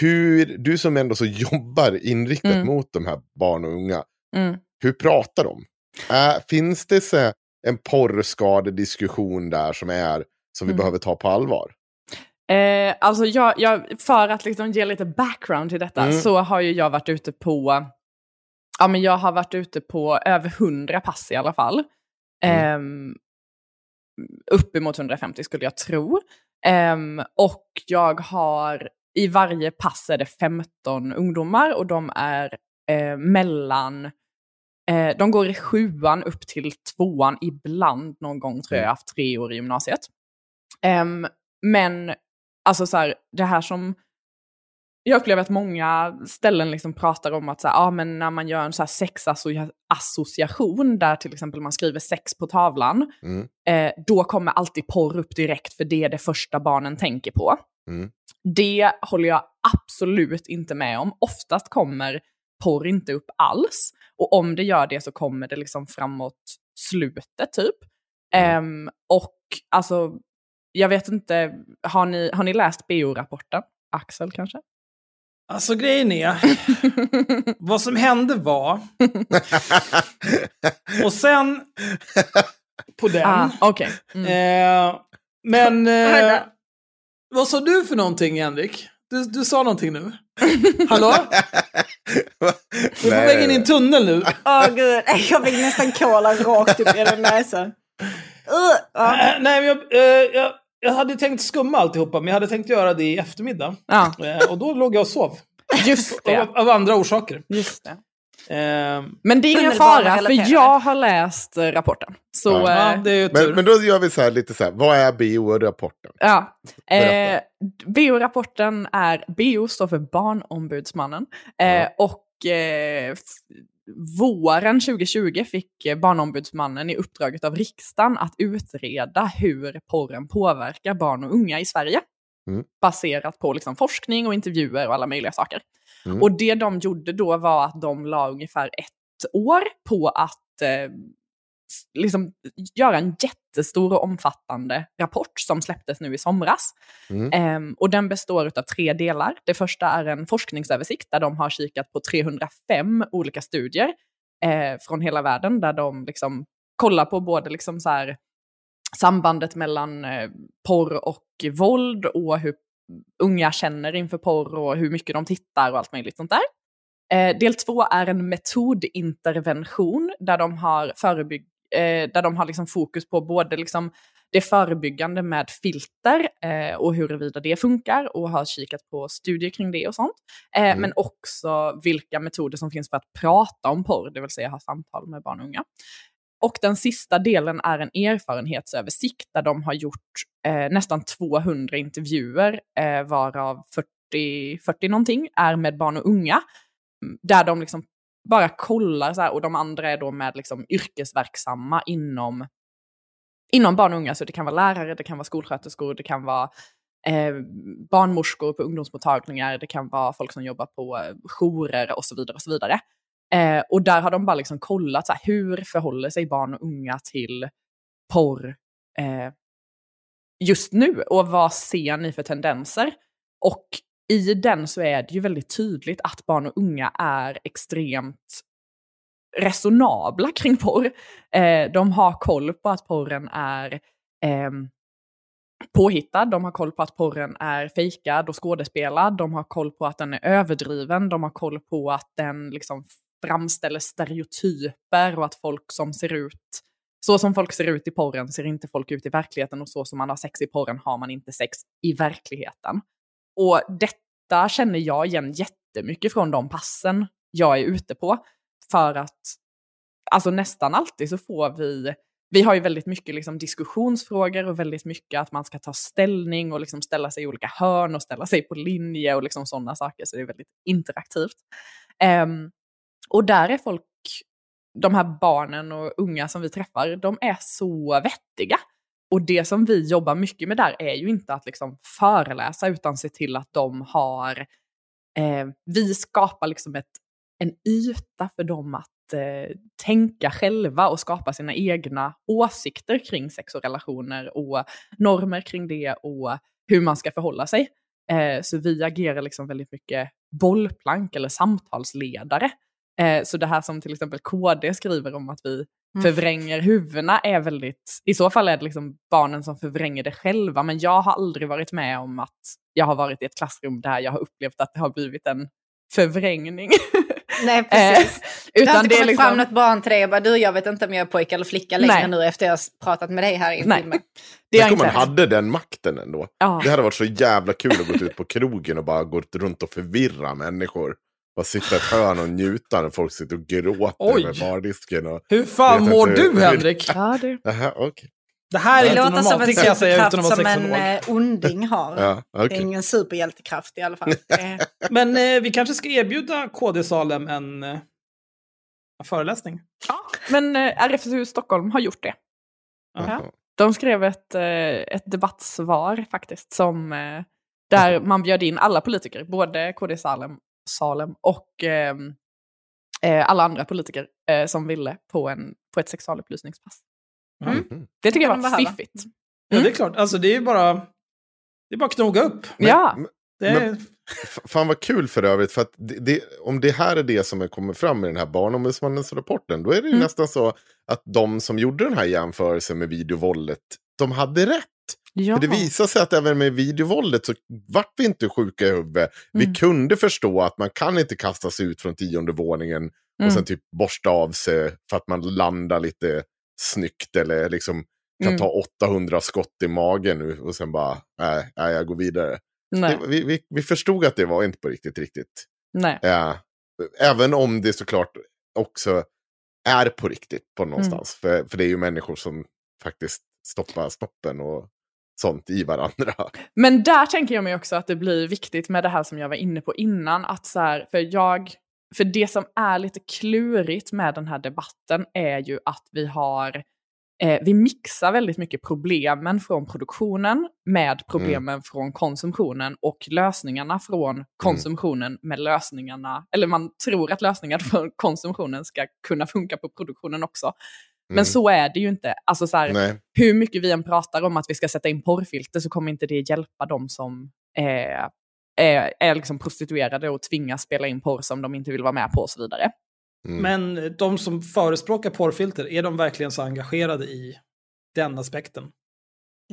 hur, du som ändå så jobbar inriktat Mm. mot de här barn och unga, Mm. hur pratar de? Äh, finns det så en porrskadediskussion där som är som vi Mm. behöver ta på allvar? Eh, alltså jag, jag, för att liksom ge lite background till detta Mm. så har ju jag varit ute på, ja men jag har varit ute på över 100 pass i alla fall. Mm. Eh, uppemot 150 skulle jag tro. Ehm, och jag har, i varje pass är det 15 ungdomar och de är eh, mellan, eh, de går i sjuan upp till tvåan, ibland någon gång tror jag jag har haft tre år i gymnasiet. Ehm, men alltså så här, det här som jag upplever att många ställen liksom pratar om att så här, ja, men när man gör en så här sexassociation där till exempel man skriver sex på tavlan, Mm. eh, då kommer alltid porr upp direkt för det är det första barnen tänker på. Mm. Det håller jag absolut inte med om. Oftast kommer porr inte upp alls. Och om det gör det så kommer det liksom framåt slutet typ. Ehm, och alltså, jag vet inte, har ni, har ni läst BO-rapporten? Axel kanske? Alltså grejen är, vad som hände var, och sen på den. ah, Okej. Mm. Eh, men eh, vad sa du för någonting Henrik? Du, du sa någonting nu. Hallå? Du är på väg in i en tunnel nu. Åh gud, jag fick nästan kola rakt upp genom näsan. Uh, ja. Eh, nej, men jag, eh, jag, jag hade tänkt skumma alltihopa, men jag hade tänkt göra det i eftermiddag. Ja, Eh, och då låg jag och sov. just det. Av, av andra orsaker. Just det. Eh, Men det är ingen fara, för jag har läst eh, rapporten. Så, Ja. ja, eh, det är ju tur. Men, men då gör vi så här lite så här, vad är BO-rapporten? Ja. Eh. BO-rapporten är, BO står för Barnombudsmannen. Eh, Ja. Och eh, våren 2020 fick eh, Barnombudsmannen i uppdraget av riksdagen att utreda hur porren påverkar barn och unga i Sverige. Mm. Baserat på liksom, forskning och intervjuer och alla möjliga saker. Mm. Och det de gjorde då var att de la ungefär ett år på att eh, liksom göra en jättestor och omfattande rapport som släpptes nu i somras. Mm. Ehm, och den består av tre delar. Det första är en forskningsöversikt där de har kikat på 305 olika studier eh, från hela världen där de liksom kollar på både liksom så här, sambandet mellan eh, porr och våld och hur unga känner inför porr och hur mycket de tittar och allt möjligt sånt där. Eh, del två är en metodintervention där de har, förebygg, eh, där de har liksom fokus på både liksom det förebyggande med filter eh, och huruvida det funkar och har kikat på studier kring det och sånt. Eh, Mm. Men också vilka metoder som finns för att prata om porr, det vill säga ha samtal med barn och unga. Och den sista delen är en erfarenhetsöversikt där de har gjort eh, nästan 200 intervjuer, eh, varav 40, 40 någonting är med barn och unga. Där de liksom bara kollar så här, och de andra är då med liksom yrkesverksamma inom, inom barn och unga. Så det kan vara lärare, det kan vara skolsköterskor, det kan vara eh, barnmorskor på ungdomsmottagningar, det kan vara folk som jobbar på eh, jourer och så vidare. Och så vidare. Eh, och där har de bara liksom kollat så här, hur förhåller sig barn och unga till porr eh, just nu och vad ser ni för tendenser? Och i den så är det ju väldigt tydligt att barn och unga är extremt resonabla kring porr. Eh, de har koll på att porren är eh, påhittad, de har koll på att porren är fejkad och skådespelad, de har koll på att den är överdriven, de har koll på att den liksom framställer stereotyper och att folk som ser ut så som folk ser ut i porren ser inte folk ut i verkligheten och så som man har sex i porren har man inte sex i verkligheten. Och detta känner jag igen jättemycket från de passen jag är ute på. För att alltså nästan alltid så får vi, vi har ju väldigt mycket liksom diskussionsfrågor och väldigt mycket att man ska ta ställning och liksom ställa sig i olika hörn och ställa sig på linje och liksom sådana saker. Så det är väldigt interaktivt. Um, och där är folk, de här barnen och unga som vi träffar, de är så vettiga. Och det som vi jobbar mycket med där är ju inte att liksom föreläsa utan se till att de har, eh, vi skapar liksom ett, en yta för dem att eh, tänka själva och skapa sina egna åsikter kring sex och relationer och normer kring det och hur man ska förhålla sig. Eh, så vi agerar liksom väldigt mycket bollplank eller samtalsledare. Eh, så det här som till exempel KD skriver om att vi Mm. förvränger huvudena är väldigt, i så fall är det liksom barnen som förvränger det själva, men jag har aldrig varit med om att jag har varit i ett klassrum där jag har upplevt att det har blivit en förvrängning. Nej, Eh, precis. Det har Utan inte det är kommit fram liksom... något barn till dig och bara du, jag vet inte om jag är pojke eller flicka längre Nej. nu efter jag har pratat med dig här i Nej. filmen. Det Tänk om man hade den makten ändå. Ja. Det hade varit så jävla kul att gå ut på krogen och bara gå runt och förvirra människor. Bara sitta i ett hörn och njuta när folk sitter och gråter Oj. med bardisken. Och... Hur fan mår inte- du Henrik? Ja, det... Jaha, okej. Det här är Det inte låter normalt, en det kan jag säga utan att vara som en sexolog. eh, onding har. Ja, Det är ingen superhjältekraft i alla fall. Det- Men eh, vi kanske ska erbjuda KD Salem en, eh, en föreläsning. Ja, men eh, RFSU Stockholm har gjort det. Jaha. De skrev ett, eh, ett debattsvar faktiskt, som, eh, där man bjöd in alla politiker, både KD Salem, Salem och ehm, eh, alla andra politiker eh, som ville på, en, på ett sexualupplysningspass. Mm. Mhm. Det tycker jag var fiffigt. Ja, Mm. det är klart. Alltså det är bara... Det är bara att knoga upp. Ja, Det är, Men- Fan vad kul för övrigt, för att det, det, om det här är det som är- kommer fram i den här barnombudsmannens rapporten, då är det ju Mm. nästan så att de som gjorde den här jämförelsen med videovåldet, de hade rätt. Ja. För det visar sig att även med videovåldet så vart vi inte sjuka i huvudet. Vi Mm. kunde förstå att man kan inte kasta sig ut från tionde våningen och Mm. sen typ borsta av sig för att man landar lite snyggt eller liksom kan Mm. ta 800 skott i magen nu och sen bara, nej, nej jag går vidare. Det, vi, vi, vi förstod att det var inte på riktigt riktigt. nej. Ja. Även om det såklart också är på riktigt på någonstans. För, för det är ju människor som faktiskt stoppar snoppen och sånt i varandra. Men där tänker jag mig också att det blir viktigt med det här som jag var inne på innan. Att så här, för, jag, för det som är lite klurigt med den här debatten är ju att vi har eh, vi mixar väldigt mycket problemen från produktionen med problemen från konsumtionen och lösningarna från konsumtionen med lösningarna, eller man tror att lösningar från konsumtionen ska kunna funka på produktionen också. Men Mm. så är det ju inte. Alltså så här, hur mycket vi än pratar om att vi ska sätta in porrfilter så kommer inte det hjälpa dem som är, är, är liksom prostituerade och tvingas spela in porr som de inte vill vara med på och så vidare. Mm. Men de som förespråkar porrfilter, är de verkligen så engagerade i den aspekten?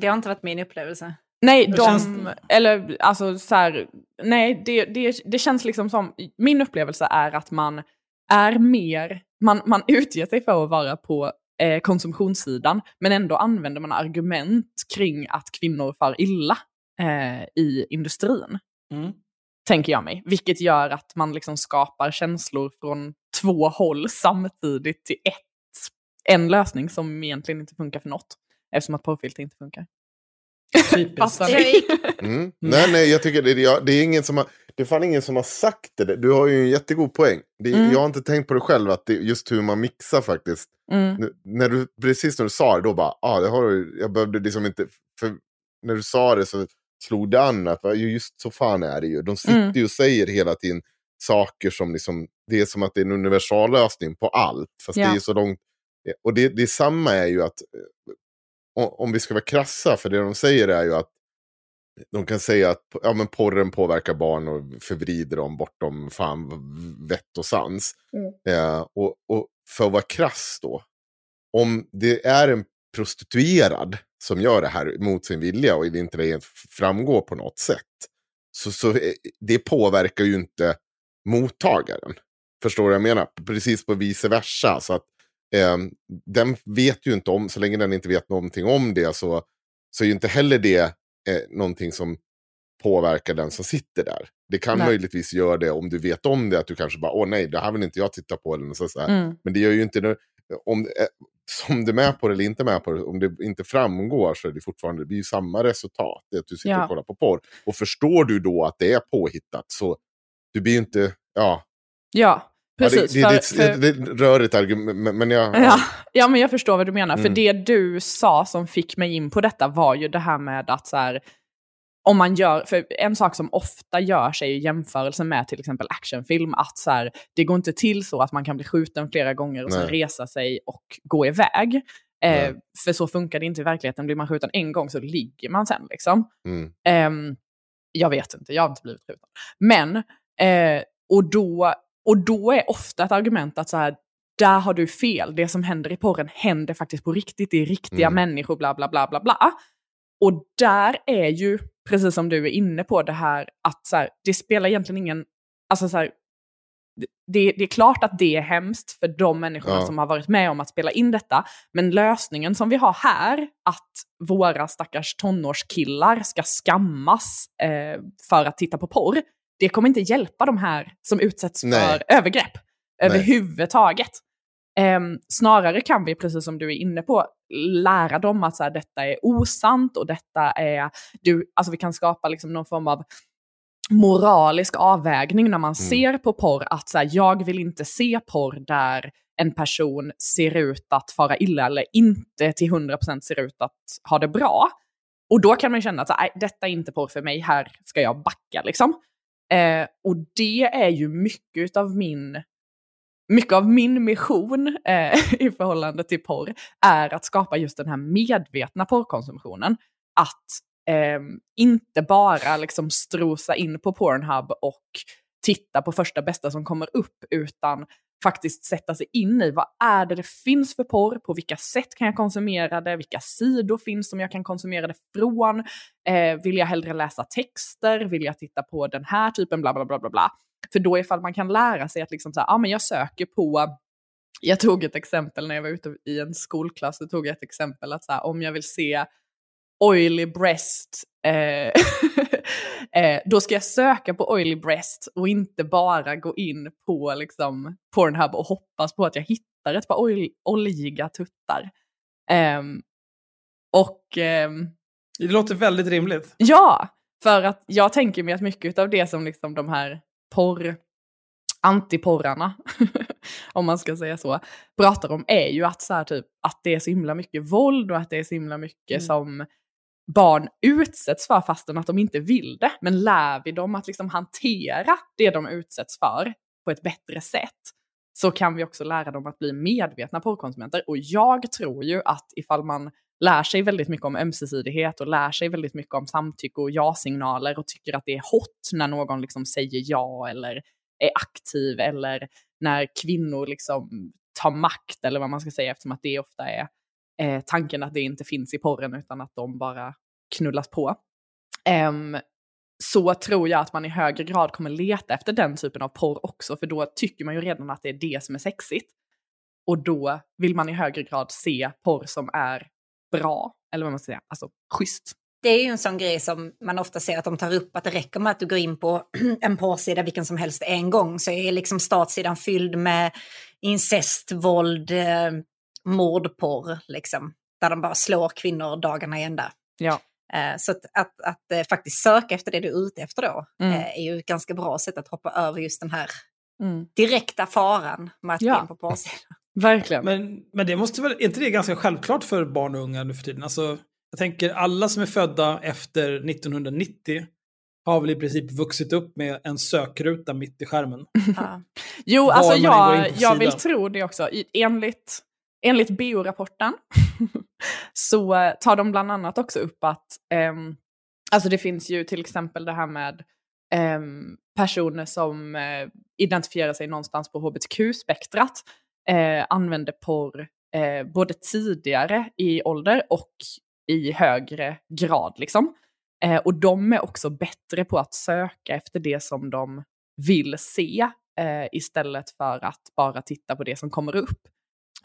Det har inte varit min upplevelse. Nej, de, känns- eller alltså så här, nej, det, det, det känns liksom som, min upplevelse är att man är mer, man, man utger sig för att vara på eh, konsumtionssidan, men ändå använder man argument kring att kvinnor far illa eh, i industrin. Mm. tänker jag mig. Vilket gör att man liksom skapar känslor från två håll samtidigt till ett, en lösning som egentligen inte funkar för något. Eftersom att porrfilter inte funkar. Typiskt. Mm. Nej, nej, jag tycker det, det, det är ingen som har, det är fan ingen som har sagt det. Du har ju en jättegod poäng. Det, Mm. Jag har inte tänkt på det själv, att det, just hur man mixar faktiskt. Mm. Nu, när du, precis när du sa det, då bara, ah, det har du, jag behövde liksom inte, för när du sa det så slog det an att just så fan är det ju. De sitter Mm. ju och säger hela tiden saker som liksom, det är som att det är en universallösning på allt. Fast Ja. det är så långt, och det, det samma är ju att, eh, om vi ska vara krassa, för det de säger är ju att de kan säga att ja, men porren påverkar barn och förvrider dem bortom fan vett och sans. Eh, och, och för att vara krass då, om det är en prostituerad som gör det här mot sin vilja och det inte det framgår på något sätt, så, så eh, det påverkar ju inte mottagaren. Förstår du vad jag menar? Precis på vice versa. Så att, eh, den vet ju inte om, så länge den inte vet någonting om det så, så är ju inte heller det eh, någonting som påverkar den som sitter där. Det kan Nej. möjligtvis göra det om du vet om det, att du kanske bara, åh nej, det här vill inte jag titta på. Eller så. Mm. Men det gör ju inte, om, eh, som du är med på det eller inte med på det, om det inte framgår så är det fortfarande, det blir ju samma resultat. Det att du sitter Ja. och kollar på porr. Och förstår du då att det är påhittat så, du blir ju inte, ja. Ja, precis. Ja, det, det, för, det, för, det, är ett rörigt argument, men, jag... ja, ja, men jag förstår vad du menar. För Mm. det du sa som fick mig in på detta var ju det här med att så här, om man gör, för en sak som ofta görs är ju jämförelsen med till exempel actionfilm, att så här, det går inte till så att man kan bli skjuten flera gånger och sen resa sig och gå iväg. Eh, för så funkar det inte i verkligheten. Blir man skjuten en gång så ligger man sen liksom. Mm. Ehm, Jag vet inte, jag har inte blivit skjuten. Men, eh, och, då, och då är ofta ett argument att så här, där har du fel, det som händer i porren händer faktiskt på riktigt, det är riktiga Mm. människor, bla bla bla bla bla. Och där är ju, precis som du är inne på, det här att så här, det spelar egentligen ingen, alltså så här, det, det är klart att det är hemskt för de människorna Ja. som har varit med om att spela in detta. Men lösningen som vi har här, att våra stackars tonårskillar ska skammas eh, för att titta på porr, det kommer inte hjälpa de här som utsätts Nej. för övergrepp överhuvudtaget. Ehm, snarare kan vi, precis som du är inne på, lära dem att så här, detta är osant och detta är... Du, alltså vi kan skapa liksom någon form av moralisk avvägning när man ser på porr. Att så här, jag vill inte se porr där en person ser ut att fara illa eller inte till 100% ser ut att ha det bra. Och då kan man känna att så här, "Nej, detta är inte porr för mig, här ska jag backa. Liksom. Eh, och det är ju mycket av min mycket av min mission eh, i förhållande till porr är att skapa just den här medvetna porrkonsumtionen. Att eh, inte bara liksom strosa in på Pornhub och titta på första bästa som kommer upp, utan faktiskt sätta sig in i vad är det det finns för porr, på vilka sätt kan jag konsumera det, vilka sidor finns som jag kan konsumera det från, eh, vill jag hellre läsa texter, vill jag titta på den här typen, bla bla bla bla bla. För då ifall man kan lära sig att liksom så här, ja men jag söker på, jag tog ett exempel när jag var ute i en skolklass, så tog jag ett exempel att så här, om jag vill se oily breast, eh, eh, då ska jag söka på oily breast och inte bara gå in på liksom Pornhub och hoppas på att jag hittar ett par ol- oljiga tuttar. Ehm, och ehm, Det låter väldigt rimligt. Ja, för att jag tänker mig att mycket av det som liksom de här porr, antiporrarna, om man ska säga så, pratar om är ju att, så här, typ, att det är så himla mycket våld och att det är så himla mycket Mm. som barn utsätts för fastän att de inte vill det. Men lär vi dem att liksom hantera det de utsätts för på ett bättre sätt så kan vi också lära dem att bli medvetna porrkonsumenter. Och jag tror ju att ifall man lär sig väldigt mycket om ömsesidighet och lär sig väldigt mycket om samtycke och ja-signaler och tycker att det är hot när någon liksom säger ja eller är aktiv eller när kvinnor liksom tar makt eller vad man ska säga eftersom att det ofta är eh, tanken att det inte finns i porren utan att de bara knullas på. Um, så tror jag att man i högre grad kommer leta efter den typen av porr också, för då tycker man ju redan att det är det som är sexigt. Och då vill man i högre grad se porr som är bra, eller vad man ska säga, alltså schysst. Det är ju en sån grej som man ofta ser att de tar upp, att det räcker med att du går in på en porrsida, vilken som helst, en gång, så är liksom startsidan fylld med incest, våld, eh, mordporr, liksom. Där de bara slår kvinnor dagarna i ända. Ja. Eh, så att, att, att eh, faktiskt söka efter det du är ute efter då Mm. eh, är ju ett ganska bra sätt att hoppa över just den här Mm. direkta faran med att Ja. gå in på porrsidan. Verkligen. Men, men det måste väl, är inte det ganska självklart för barn och unga nu för tiden? Alltså, jag tänker alla som är födda efter 1990 har väl i princip vuxit upp med en sökruta mitt i skärmen. Ja. Jo, Var alltså jag, jag vill tro det också. Enligt, enligt BO-rapporten så tar de bland annat också upp att um, alltså det finns ju till exempel det här med um, personer som uh, identifierar sig någonstans på hbtq-spektrat uh, eh, använder porr uh, både tidigare i ålder och i högre grad. Liksom. Och de är också bättre på att söka efter det som de vill se istället för att bara titta på det som kommer upp.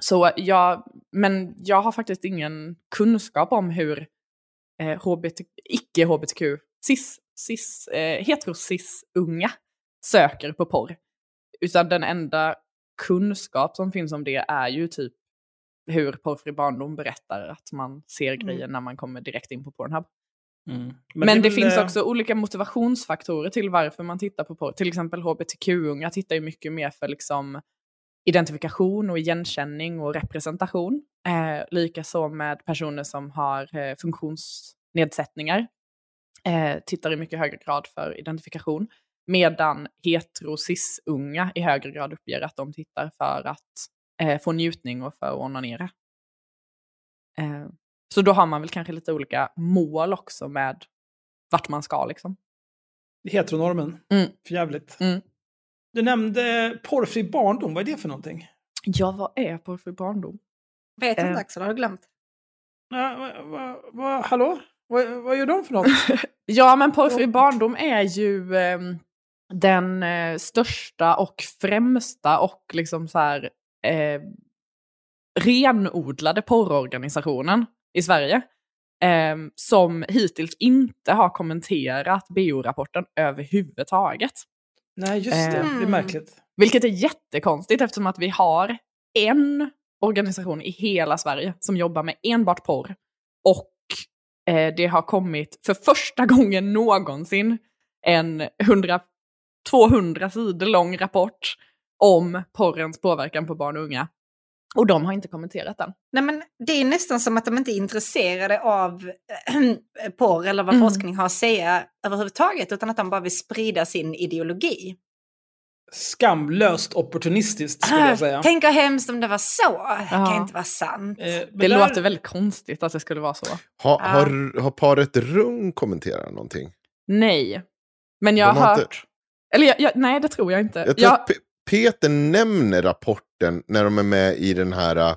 Så jag, men jag har faktiskt ingen kunskap om hur eh, HBT, icke-hbtq, cis, cis, eh, heterocis-unga söker på porr. Utan den enda kunskap som finns om det är ju typ hur Porrfri barndom berättar att man ser grejer när man kommer direkt in på Pornhub. Mm. Men, är det väl, finns eh, också olika motivationsfaktorer till varför man tittar på porr. Till exempel hbtq-unga tittar ju mycket mer för liksom identifikation och igenkänning och representation. Eh, Likaså med personer som har eh, funktionsnedsättningar. Eh, tittar i mycket högre grad för identifikation. Medan heterocis-unga i högre grad uppger att de tittar för att eh, få njutning och för att onanera. Eh, så då har man väl kanske lite olika mål också med vart man ska liksom. heteronormen. Mm. För jävligt. Mm. Du nämnde porrfri barndom, vad är det för någonting? Ja, vad är porrfri barndom? Vet inte Eh. Axel, har du glömt? Ja, va, va, va, hallå? Vad, vad gör de för något? Ja, men porrfri barndom är ju ehm, den eh, största och främsta och liksom så här eh, renodlade porrorganisationen i Sverige. ehm, som hittills inte har kommenterat BO-rapporten överhuvudtaget. Nej, just det. Det är Mm. märkligt. Vilket är jättekonstigt eftersom att vi har en organisation i hela Sverige som jobbar med enbart porr. Och eh, det har kommit för första gången någonsin en 100, 200 sidor lång rapport om porrens påverkan på barn och unga. Och de har inte kommenterat den. Nej, men det är nästan som att de inte är intresserade av äh, porr eller vad Mm. forskning har att säga överhuvudtaget, utan att de bara vill sprida sin ideologi. Skamlöst opportunistiskt skulle jag säga. Tänk vad hemskt om det var så. Det Ja. kan inte vara sant. Eh, Det där- låter väldigt konstigt att det skulle vara så. Ha, Ja. har, har paret Rung kommenterat någonting? Nej. Men jag De har har hört... inte- Eller jag, jag, nej, det tror jag inte. Jag tror Jag- Peter nämner rapporten när de är med i den här... äh,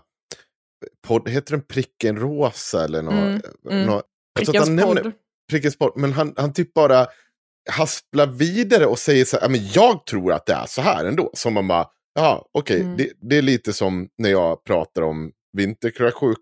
Podd, heter den Pricken Rosa eller något? Mm, mm. Nå, jag tror att Prickens han nämner podd. Prickens podd, men han, han typ bara hasplar vidare och säger så här, "Ja, men jag tror att det är så här ändå. Som man bara, ja okej, Mm. det, det är lite som när jag pratar om vinterkräksjuka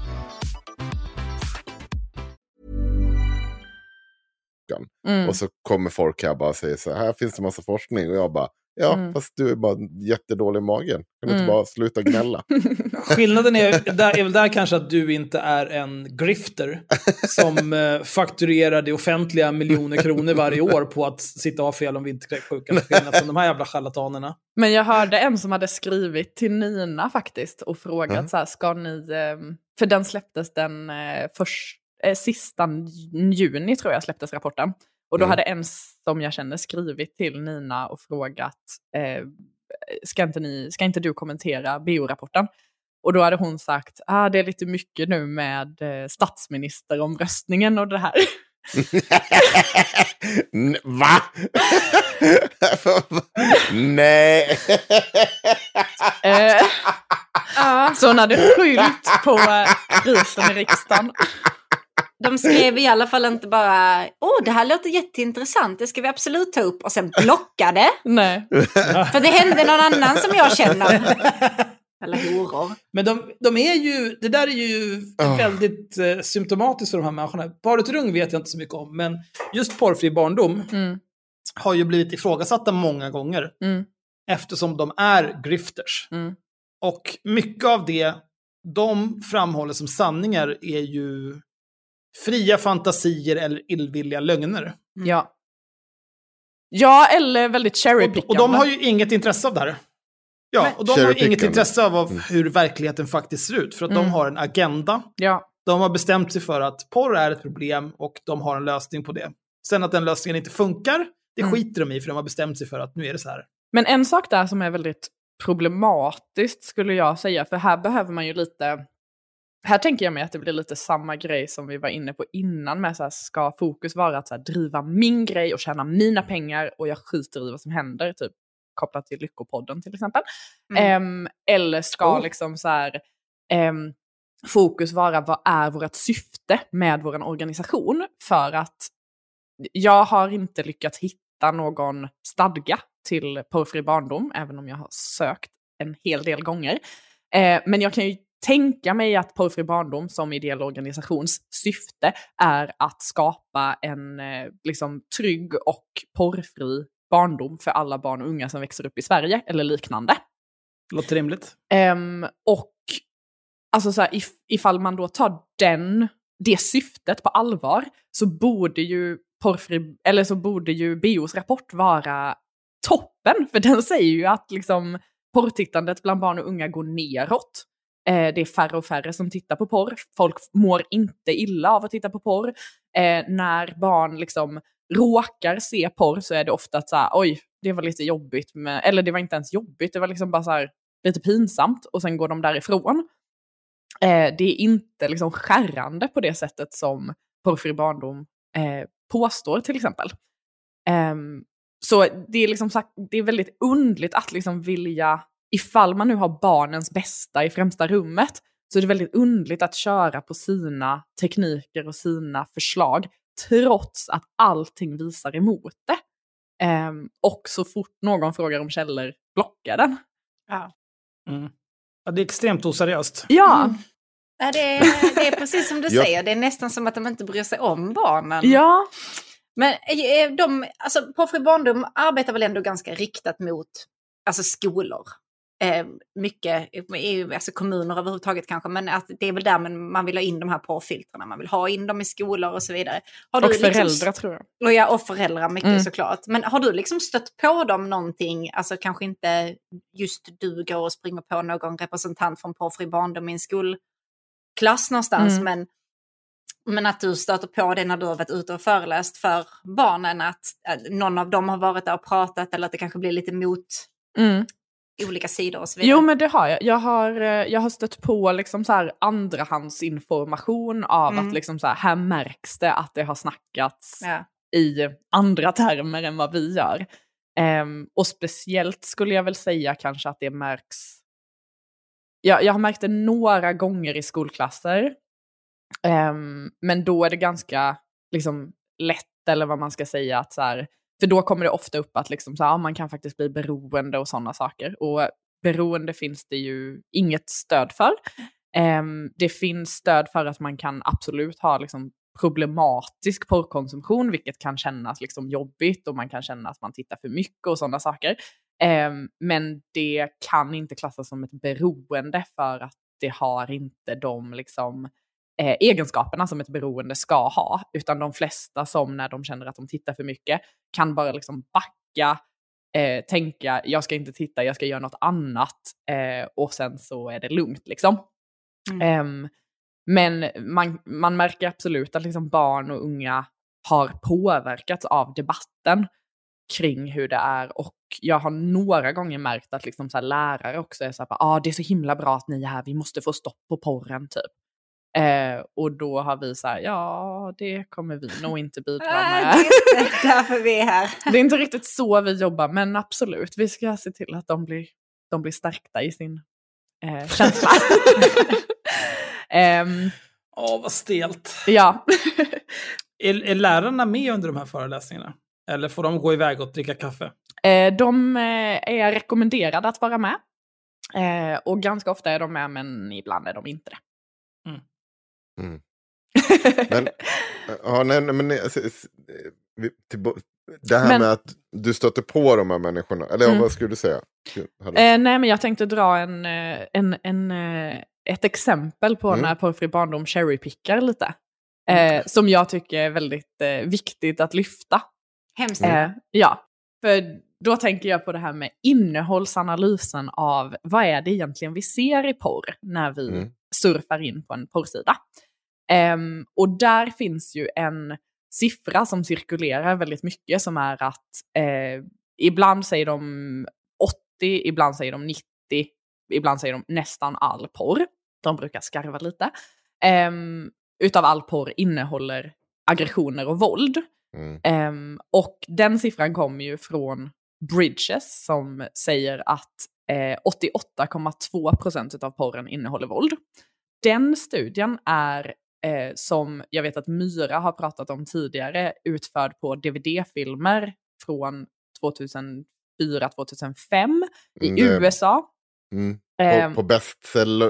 Mm. Och så kommer folk här bara och säger så här, här finns det massa forskning. Och jag bara, ja Mm. fast du är bara jättedålig i magen. Kan du Mm. inte bara sluta gnälla? Skillnaden är, där, är väl där kanske att du inte är en grifter som eh, fakturerar det offentliga miljoner kronor varje år på att sitta och ha fel om vinterkräksjukan. till skillnad från de här jävla charlatanerna. Men jag hörde en som hade skrivit till Nina faktiskt och frågat Mm. så här, ska ni, ehm, för den släpptes den eh, först, eh, sista juni tror jag släpptes rapporten. Och då Mm. hade en som jag känner skrivit till Nina och frågat, eh, ska, inte ni, ska inte du kommentera BO-rapporten? Och då hade hon sagt, ah, det är lite mycket nu med eh, statsministeromröstningen och det här. Va? Nej. Eh, så hon hade skyllt på eh, krisen i riksdagen. De skrev i alla fall inte bara åh det här låter jätteintressant, det ska vi absolut ta upp och sen blockade. Nej. För det hände någon annan som jag känner. Eller horor. Men de, de är ju, det där är ju Ah. väldigt eh, symptomatiskt för de här människorna. Paret Rung vet jag inte så mycket om, men just porrfri barndom Mm, har ju blivit ifrågasatta många gånger mm, eftersom de är grifters. mm. Och mycket av det de framhåller som sanningar är ju fria fantasier eller illvilliga lögner. Ja. Ja, eller väldigt Och, cherrypickande. och de har ju inget intresse av det här. Ja, Nej. och de har ju inget intresse av Mm. hur verkligheten faktiskt ser ut. För att de Mm. har en agenda. Ja. De har bestämt sig för att porr är ett problem och de har en lösning på det. Sen att den lösningen inte funkar, det Mm. skiter de i för de har bestämt sig för att nu är det så här. Men en sak där som är väldigt problematiskt skulle jag säga, för här behöver man ju lite, här tänker jag mig att det blir lite samma grej som vi var inne på innan med så här, ska fokus vara att så här, driva min grej och tjäna mina pengar och jag skiter i vad som händer, typ kopplat till Lyckopodden till exempel. Mm. Ehm, eller ska Oh. liksom så här, ehm, fokus vara vad är vårt syfte med vår organisation? För att jag har inte lyckats hitta någon stadga till porrfri barndom, även om jag har sökt en hel del gånger. Eh, men jag kan ju tänka mig att porrfri barndom som ideell organisations syfte är att skapa en eh, liksom, trygg och porrfri barndom för alla barn och unga som växer upp i Sverige eller liknande. Låter rimligt. Ehm, och alltså så här, if, ifall man då tar den, det syftet på allvar så borde ju porrfri, eller så borde ju BOs rapport vara toppen. För den säger ju att liksom porrtittandet bland barn och unga går neråt. Eh, det är färre och färre som tittar på porr. Folk mår inte illa av att titta på porr. Eh, när barn liksom råkar se porr så är det ofta att så här, oj, det var lite jobbigt, med, eller det var inte ens jobbigt, det var liksom bara så här, lite pinsamt och sen går de därifrån. Eh, det är inte liksom skärrande på det sättet som porrfri barndom eh, påstår till exempel. Eh, så det är, liksom, sagt- det är väldigt undligt att liksom vilja, ifall man nu har barnens bästa i främsta rummet, så är det väldigt undligt att köra på sina tekniker och sina förslag, trots att allting visar emot det. Ehm, och så fort någon frågar om källor, blockar den. Ja. Mm. Ja, det är extremt oseriöst. Ja, Mm. Ja, det, är, det är precis som du Ja. säger, det är nästan som att de inte bryr sig om barnen. ja. Men eh, de, alltså, Porrfri barndom arbetar väl ändå ganska riktat mot alltså, skolor. Eh, mycket, i, alltså kommuner överhuvudtaget kanske, men att det är väl där man, man vill ha in de här porrfiltrarna. Man vill ha in dem i skolor och så vidare. Har Och du liksom- föräldrar tror jag. Och, ja, och föräldrar mycket Mm. såklart. Men har du liksom stött på dem någonting, alltså kanske inte just du går och springer på någon representant från porrfri barndom i en skolklass någonstans, Mm. men, men att du stöter på det när du har varit ute och föreläst för barnen, att, att någon av dem har varit där och pratat eller att det kanske blir lite mot Mm. Olika sidor och så vidare. Jo men det har jag. Jag har, eh, jag har stött på liksom så här andrahandsinformation av Mm. att liksom så här, här märks det att det har snackats Ja. i andra termer än vad vi gör. Ehm, och speciellt skulle jag väl säga kanske att det märks. Jag, jag har märkt det några gånger i skolklasser. Ehm, men då är det ganska liksom, lätt, eller vad man ska säga, att så här, för då kommer det ofta upp att liksom, så här, ja, man kan faktiskt bli beroende och sådana saker. Och beroende finns det ju inget stöd för. Um, det finns stöd för att man kan absolut ha liksom, problematisk porrkonsumtion, vilket kan kännas liksom, jobbigt och man kan känna att man tittar för mycket och sådana saker. Um, men det kan inte klassas som ett beroende för att det har inte de liksom, eh, egenskaperna som ett beroende ska ha. Utan de flesta som när de känner att de tittar för mycket kan bara liksom backa, eh, tänka jag ska inte titta, jag ska göra något annat eh, och sen så är det lugnt liksom. Mm. Ehm, men man, man märker absolut att liksom barn och unga har påverkats av debatten kring hur det är och jag har några gånger märkt att liksom så här lärare också är så här, ah, det är så himla bra att ni är här, vi måste få stopp på porren typ. Eh, och då har vi så här, ja det kommer vi nog inte bidra med. det är inte därför vi är här. Det är inte riktigt så vi jobbar, men absolut, vi ska se till att de blir, de blir stärkta i sin eh, känsla. Ehm, Åh, vad stelt. ja. Är, är lärarna med under de här föreläsningarna? Eller får de gå iväg och dricka kaffe? Eh, de eh, är rekommenderade att vara med. Eh, och ganska ofta är de med, men ibland är de inte det. Mm. Men, ja, nej, nej, men alltså, eh, det här Men- med att du stöter på de här människorna, eller Mm. vad skulle du säga? Eh, nej, men jag tänkte dra en, eh, en, en, eh, ett exempel på Mm. när porrfri barndom cherrypickar lite. Eh, som jag tycker är väldigt eh, viktigt att lyfta. Hemskt. Eh, ja, för då tänker jag på det här med innehållsanalysen av vad är det egentligen vi ser i porr när vi Mm. surfar in på en porrsida. Ehm, och där finns ju en siffra som cirkulerar väldigt mycket som är att eh, ibland säger de 80, ibland säger de 90, ibland säger de nästan all porr. De brukar skarva lite. Eh, utav all porr innehåller aggressioner och våld. Mm. Ehm, och den siffran kommer ju från Bridges som säger att eh, 88,2% av porren innehåller våld. Den studien är, eh, som jag vet att Myra har pratat om tidigare, utförd på DVD-filmer från 2004-2005 i Mm, det- USA. Mm. Ehm, På, på bästsälj,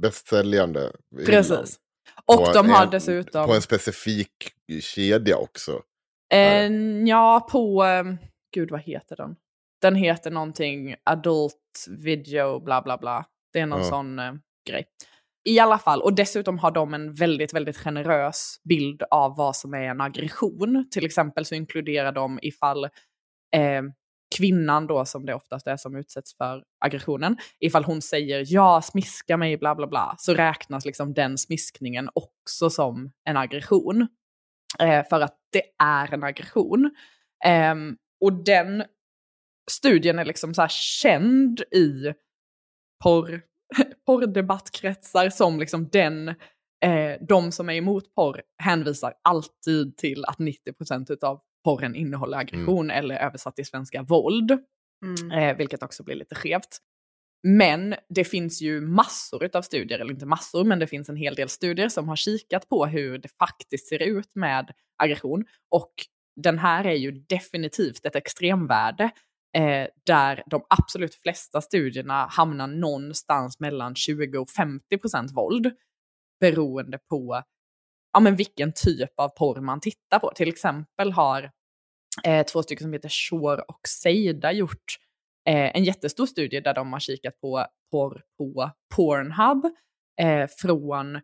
bästsäljande. Precis. Och På de har en- dessutom... På en specifik kedja också. Eh, ja, på... Eh, gud, vad heter den? Den heter någonting adult video bla bla bla. Det är någon Ja. sån eh, grej. I alla fall, och dessutom har de en väldigt, väldigt generös bild av vad som är en aggression. Till exempel så inkluderar de ifall eh, kvinnan då, som det oftast är som utsätts för aggressionen, ifall hon säger ja, smiska mig, bla bla bla, så räknas liksom den smiskningen också som en aggression. Eh, för att det är en aggression. Eh, och den studien är liksom så här känd i porr, porrdebattkretsar som liksom den, eh, de som är emot porr hänvisar alltid till att 90% av porren innehåller aggression eller översatt till svenska våld. Mm. Eh, vilket också blir lite skevt. Men det finns ju massor av studier, eller inte massor, men det finns en hel del studier som har kikat på hur det faktiskt ser ut med aggression. Och den här är ju definitivt ett extremvärde eh, där de absolut flesta studierna hamnar någonstans mellan 20 och 50 procent våld beroende på ja, men vilken typ av porr man tittar på. Till exempel har eh, två stycken som heter Shore och Seida gjort eh, en jättestor studie där de har kikat på porr på Pornhub eh, från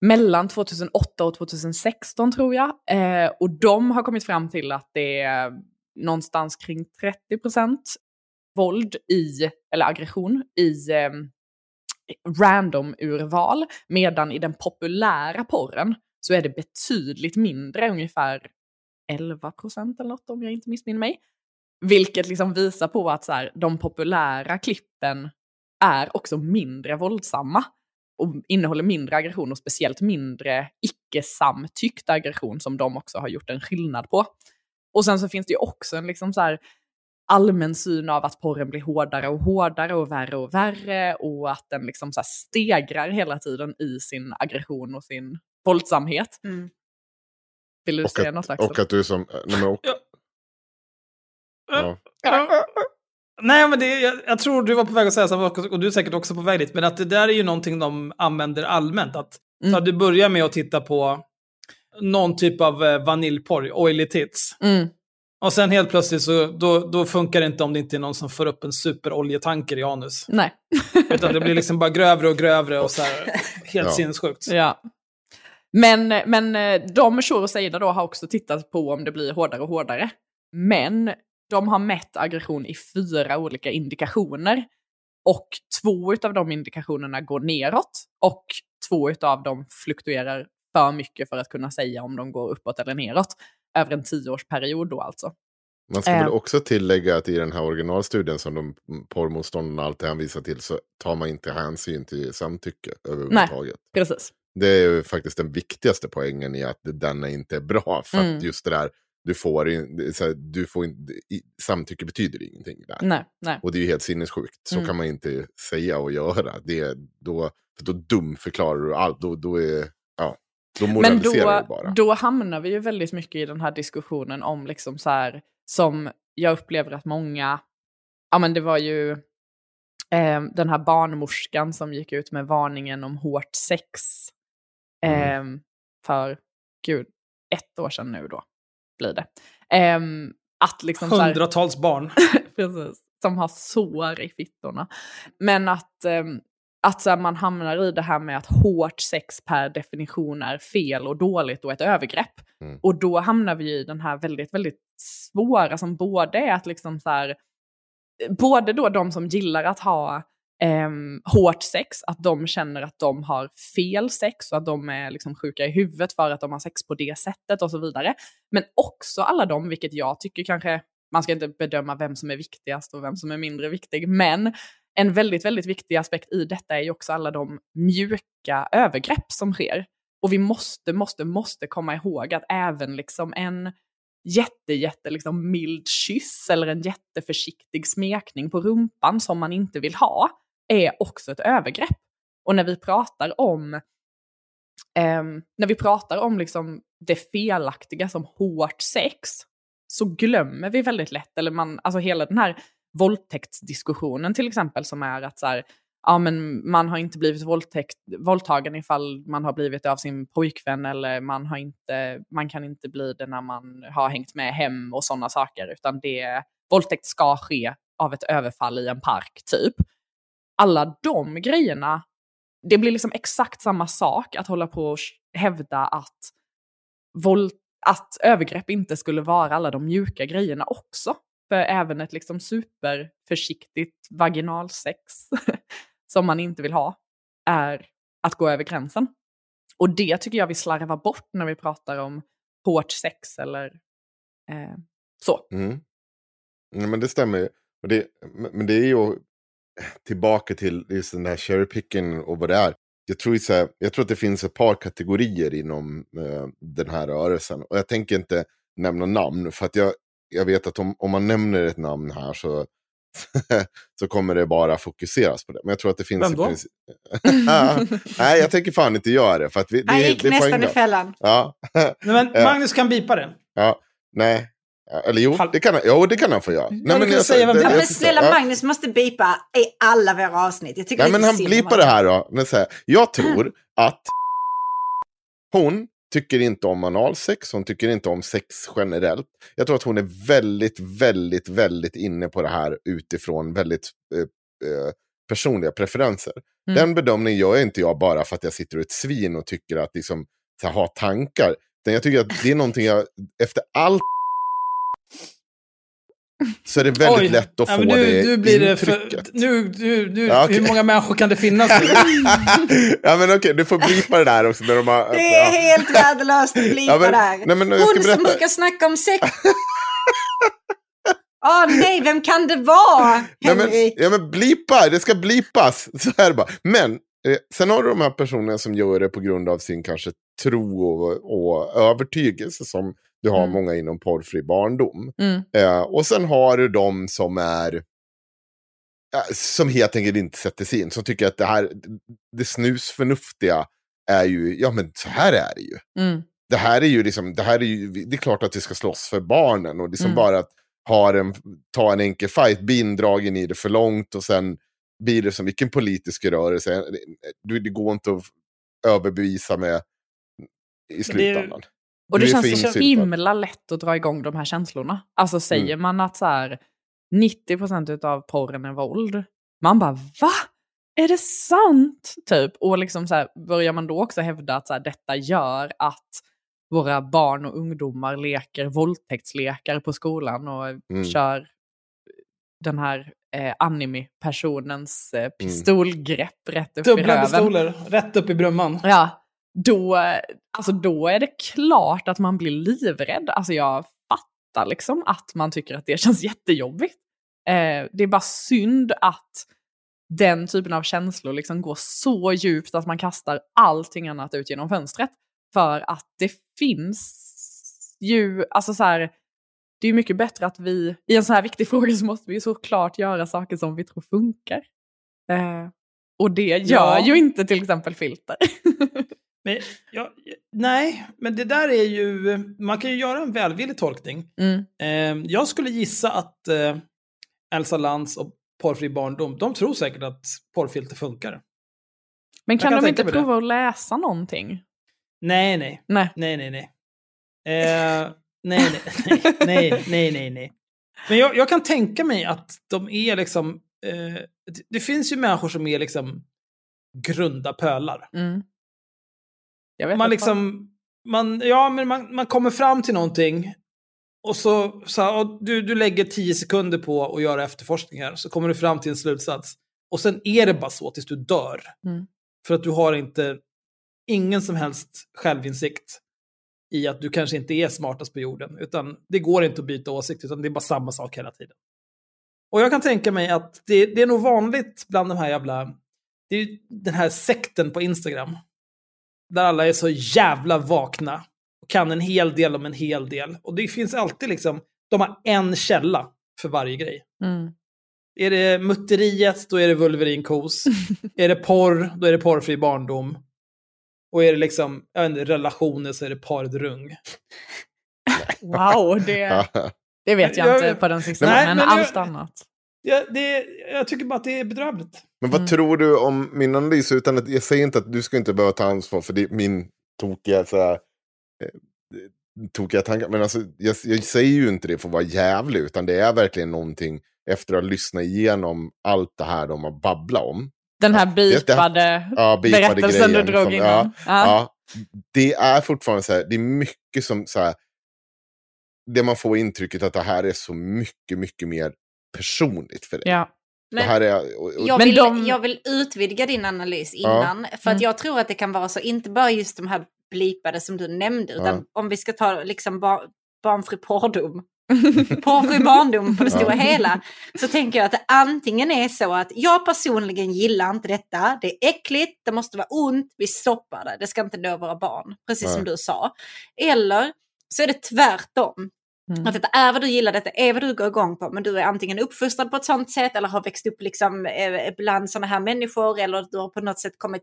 mellan 2008 och 2016 tror jag. Eh, och de har kommit fram till att det är någonstans kring 30 procent våld i, eller aggression i eh, random-urval, medan i den populära porren så är det betydligt mindre, ungefär 11 procent eller något om jag inte missminner mig. Vilket liksom visar på att så här, de populära klippen är också mindre våldsamma och innehåller mindre aggression och speciellt mindre icke-samtyckt aggression som de också har gjort en skillnad på. Och sen så finns det ju också en liksom så här allmän syn av att porren blir hårdare och hårdare och värre och värre och att den liksom så här stegrar hela tiden i sin aggression och sin våldsamhet. Mm. Vill du Och säga något att, slags? och att du som... Nej, men, och, Ja. ja. Nej, men det, jag, jag tror du var på väg att säga samma sak och du är säkert också på väg dit. Men att det där är ju någonting de använder allmänt. Att Mm. så att du börjar med att titta på någon typ av eh, vaniljporr, oily tits. Mm. Och sen helt plötsligt så då, då funkar det inte om det inte är någon som får upp en superoljetanker i anus. Nej. Utan det blir liksom bara grövre och grövre och så här helt Ja. sinnessjukt. Ja. Men, men eh, de Shore och Seida då har också tittat på om det blir hårdare och hårdare. Men de har mätt aggression i fyra olika indikationer. Och två av de indikationerna går neråt och två av dem fluktuerar för mycket för att kunna säga om de går uppåt eller neråt. Över en tioårsperiod då alltså. Man ska Eh. väl också tillägga att i den här originalstudien som de porrmotståndarna alltid hänvisar till så tar man inte hänsyn till samtycke överhuvudtaget. Precis. Det är ju faktiskt den viktigaste poängen i att den inte är bra. För Mm. att just det där, du får, du får in, samtycke betyder ingenting där. Nej, nej. Och det är ju helt sinnessjukt. Så Mm. kan man inte säga och göra. Det, då, för då dumförklarar du allt. Då, då, är, ja, då Men då, bara. då hamnar vi ju väldigt mycket i den här diskussionen om liksom så här, som jag upplever att många, ja men det var ju eh, den här barnmorskan som gick ut med varningen om hårt sex eh, för, gud, ett år sedan nu då blir det. Eh, att liksom så här, Hundratals barn. Precis. Som har sår i fittorna. Men att, ehm, att så här, man hamnar i det här med att hårt sex per definition är fel och dåligt och ett övergrepp. Mm. Och då hamnar vi i den här väldigt, väldigt svåra som både är att liksom så här, både då de som gillar att ha ehm, hårt sex, att de känner att de har fel sex och att de är liksom sjuka i huvudet för att de har sex på det sättet och så vidare. Men också alla de, vilket jag tycker kanske, man ska inte bedöma vem som är viktigast och vem som är mindre viktig, men en väldigt, väldigt viktig aspekt i detta är ju också alla de mjuka övergrepp som sker. Och vi måste, måste, måste komma ihåg att även liksom en jätte, jätte liksom mild kyss eller en jätteförsiktig smekning på rumpan som man inte vill ha är också ett övergrepp. Och när vi pratar om eh, när vi pratar om liksom det felaktiga som hårt sex så glömmer vi väldigt lätt, eller man, alltså hela den här våldtäktsdiskussionen till exempel som är att så här, ja men man har inte blivit våldtäkt, våldtagen ifall man har blivit det av sin pojkvän eller man, har inte, man kan inte bli det när man har hängt med hem och sådana saker, utan det, våldtäkt ska ske av ett överfall i en park typ. Alla de grejerna, det blir liksom exakt samma sak att hålla på och hävda att, våld, att övergrepp inte skulle vara alla de mjuka grejerna också. För även ett liksom superförsiktigt vaginalsex som man inte vill ha är att gå över gränsen. Och det tycker jag vi slarvar bort när vi pratar om hårt sex eller eh, så. Mm. Nej, men det stämmer ju. Men det, men det är ju tillbaka till just den här cherry picking och vad det är. Jag tror, så här, jag tror att det finns ett par kategorier inom eh, den här rörelsen. Och jag tänker inte nämna namn, för att jag, jag vet att om, om man nämner ett namn här så, så kommer det bara fokuseras på det. Men jag tror att det finns... Vem då? Princip... Nej, jag tänker fan inte göra det. För att vi, det, Han gick det nästan i fällan. Ja. Nej, men Magnus kan bipa det. ja, nej. Eller jo, det kan, han- jo, det kan han få göra. Nej, kan jag- säga vem det jag men snälla. Magnus måste bipa i alla våra avsnitt. Jag tycker Nej, men han honom. det här då. Men så här, jag tror att hon tycker inte om analsex, hon tycker inte om sex generellt. Jag tror att hon är väldigt, väldigt, väldigt inne på det här utifrån väldigt eh, eh, personliga preferenser. Mm. Den bedömningen gör inte jag bara för att jag sitter och ett svin och tycker att liksom, så här, ha tankar. Utan jag tycker att det är någonting jag, efter allt så är det väldigt Oj. lätt att Ja, få nu, det nu blir det intrycket. för, nu, nu, nu, Ja, okej. Hur många människor kan det finnas? nu? ja men okej, du får blipa det där också. När de har, Det är helt värdelöst att blipa Ja, men- där. nej, men jag ska Hon som brukar snacka om sex. Åh nej, vem kan det vara? Nej, men, ja men blipa, det ska blipas. Så är det bara. Men eh, sen har du de här personerna som gör det på grund av sin kanske tro och, och övertygelse som du har Mm. många inom porrfri barndom. Mm. Eh, och sen har du de som är ja, som helt enkelt inte sätter sig in. Som tycker att det här, det snusförnuftiga är ju, ja men så här är det ju. Mm. det här är ju liksom, det här är ju, det är klart att vi ska slåss för barnen och det är som Mm. bara att ha en, ta en enkel fight, bli indragen i det för långt och sen blir det som vilken politisk rörelse, det, det går inte att överbevisa med i slutändan. Och det känns så himla lätt att dra igång de här känslorna. Alltså säger Mm. man att så här, 90% av porren är våld, man bara va? Är det sant? Typ. Och liksom så här, börjar man då också hävda att så här, detta gör att våra barn och ungdomar leker våldtäktslekar på skolan och Mm. kör den här eh, anime-personens eh, pistolgrepp rätt upp i Dubbla röven. pistoler, rätt upp i brumman. Ja, då, alltså då är det klart att man blir livrädd. Alltså jag fattar liksom att man tycker att det känns jättejobbigt. Eh, det är bara synd att den typen av känslor liksom går så djupt att man kastar allting annat ut genom fönstret. För att det finns ju, alltså så här, det är mycket bättre att vi, i en så här viktig fråga så måste vi såklart göra saker som vi tror funkar. Eh, och det gör Ja. ju inte till exempel filter. Men, ja, nej, men det där är ju... Man kan ju göra en välvillig tolkning. Mm. Eh, jag skulle gissa att eh, Elsa Lantz och Porrfri barndom, de tror säkert att porrfilter funkar. Men kan, kan de inte mig det. prova att läsa någonting? Nej, nej. Nej. Nej, nej, nej. Eh, nej, nej, nej, nej, nej, nej. Men jag, jag kan tänka mig att de är liksom... Eh, det, det finns ju människor som är liksom grunda pölar. Mm. Man liksom... Man, ja, men man, man kommer fram till någonting och så, så och du, du lägger tio sekunder på att göra efterforskningar så kommer du fram till en slutsats. Och sen är det bara så tills du dör. Mm. För att du har inte, ingen som helst självinsikt i att du kanske inte är smartast på jorden. Utan det går inte att byta åsikt, utan det är bara samma sak hela tiden. Och jag kan tänka mig att det, det är nog vanligt bland de här jävla, det är den här sekten på Instagram. Där alla är så jävla vakna och kan en hel del om en hel del. Och det finns alltid liksom, de har en källa för varje grej. Mm. Är det mutteriet, då är det vulverinkos. är det porr, då är det porrfri barndom. Och är det liksom, jag inte, relationer så är det pardrung. Wow, det, det vet jag Jag- inte på den sista, Nej, men, men jag- allt annat. Ja, det, jag tycker bara att det är bedrövligt. Men vad Mm. tror du om min analys? Utan att, jag säger inte att du ska inte behöva ta ansvar för det, min tokiga, så här, eh, tokiga tankar. Men alltså, jag, jag säger ju inte det för att vara jävlig, utan det är verkligen någonting efter att ha lyssnat igenom allt det här de har babblat om. Den här bipade Ja, berättelsen du drog som- innan. Ja, Ja. ja, det är fortfarande så här, det är mycket som så här, det man får intrycket att det här är så mycket, mycket mer personligt för dig. Ja. Här är, och, och, Jag Men vill, de- jag vill utvidga din analys Ja. innan. För att Mm. jag tror att det kan vara så, inte bara just de här blipade som du nämnde, utan om vi ska ta liksom bar, barnfri porrdom. Porrfri barndom på det stora hela. Så tänker jag att det antingen är så att jag personligen gillar inte detta. Det är äckligt, det måste vara ont, vi stoppar det. Det ska inte nå våra barn. Precis som Nej. du sa. Eller så är det tvärtom. Mm. Att detta är vad du gillar, detta är vad du går igång på, men du är antingen uppfostrad på ett sånt sätt eller har växt upp liksom, eh, bland sådana här människor eller du har på något sätt kommit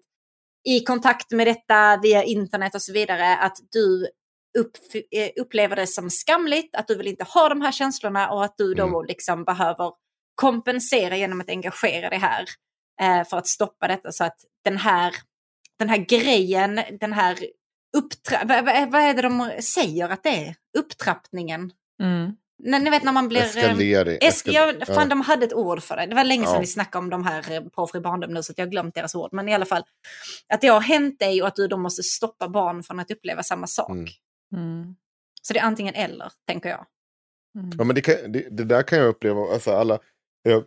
i kontakt med detta via internet och så vidare. Att du upp, eh, upplever det som skamligt, att du vill inte ha de här känslorna och att du då Mm. liksom behöver kompensera genom att engagera dig här eh, för att stoppa detta så att den här, den här grejen, den här upptra- vad, vad, vad är det de säger att det är? Upptrappningen. Mm. När, ni vet när man blir... eh, eskalering. Es- eskal- ja, fan, de hade ett ord för det. Det var länge sedan Ja. vi snackade om de här eh, porrfri barndom nu så att jag har glömt deras ord. Men i alla fall, att det har hänt dig och att du då måste stoppa barn från att uppleva samma sak. Mm. Mm. Så det är antingen eller, tänker jag. Ja, men det, kan, det, det där kan jag uppleva, alltså alla, jag,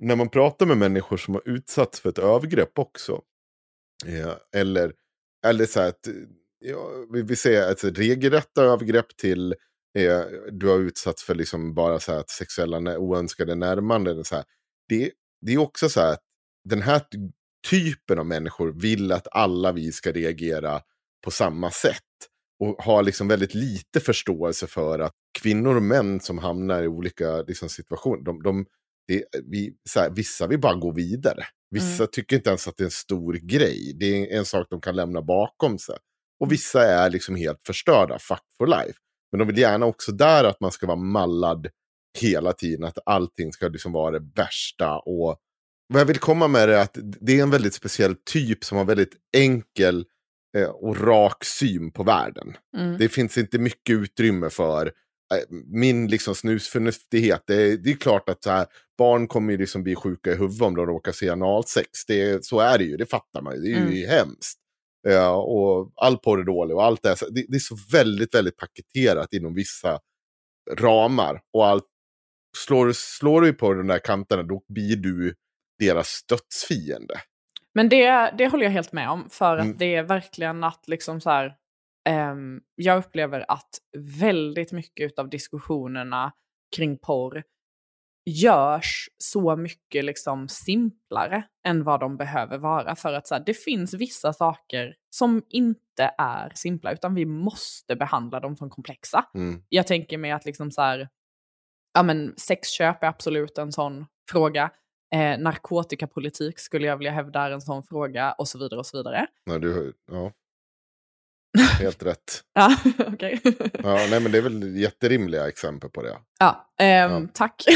när man pratar med människor som har utsatts för ett övergrepp också. Ja, eller, eller så här att, ja, vi, vi säger ett regelrätta övergrepp till eh, du har utsatts för liksom bara så här att sexuella oönskade närmanden. Så här. Det, det är också så här att den här typen av människor vill att alla vi ska reagera på samma sätt. Och har liksom väldigt lite förståelse för att kvinnor och män som hamnar i olika liksom, situationer, de, de, det, vi, så här, vissa vill bara gå vidare. Vissa tycker inte ens att det är en stor grej. Det är en sak de kan lämna bakom sig. Och vissa är liksom helt förstörda, fuck for life. Men de vill gärna också där att man ska vara mallad hela tiden, att allting ska liksom vara det värsta. Och vad jag vill komma med är att det är en väldigt speciell typ som har väldigt enkel eh, och rak syn på världen. Mm. Det finns inte mycket utrymme för min liksom snusförnuftighet. Det, är- det är klart att så här, barn kommer ju liksom bli sjuka i huvudet om de råkar se analsex. Det, så är det ju, det fattar man ju. Det är ju hemskt. Ja, och all porr är dålig och allt det, här. Det. Det är så väldigt, väldigt paketerat inom vissa ramar. Och allt, slår, slår du på de där kanterna då blir du deras dödsfiende. Men det, det håller jag helt med om, för att Mm. det är verkligen att liksom så här, jag upplever att väldigt mycket av diskussionerna kring porr görs så mycket liksom simplare än vad de behöver vara. För att så här, det finns vissa saker som inte är simpla, utan vi måste behandla dem som komplexa. Mm. Jag tänker mig att liksom så här, ja men sexköp är absolut en sån fråga. Eh, narkotikapolitik skulle jag vilja hävda är en sån fråga och så vidare och så vidare. Ja, du, ja. Helt rätt. Ja, okej. Ja, nej, men det är väl jätterimliga exempel på det. Ja, ehm, Ja. tack.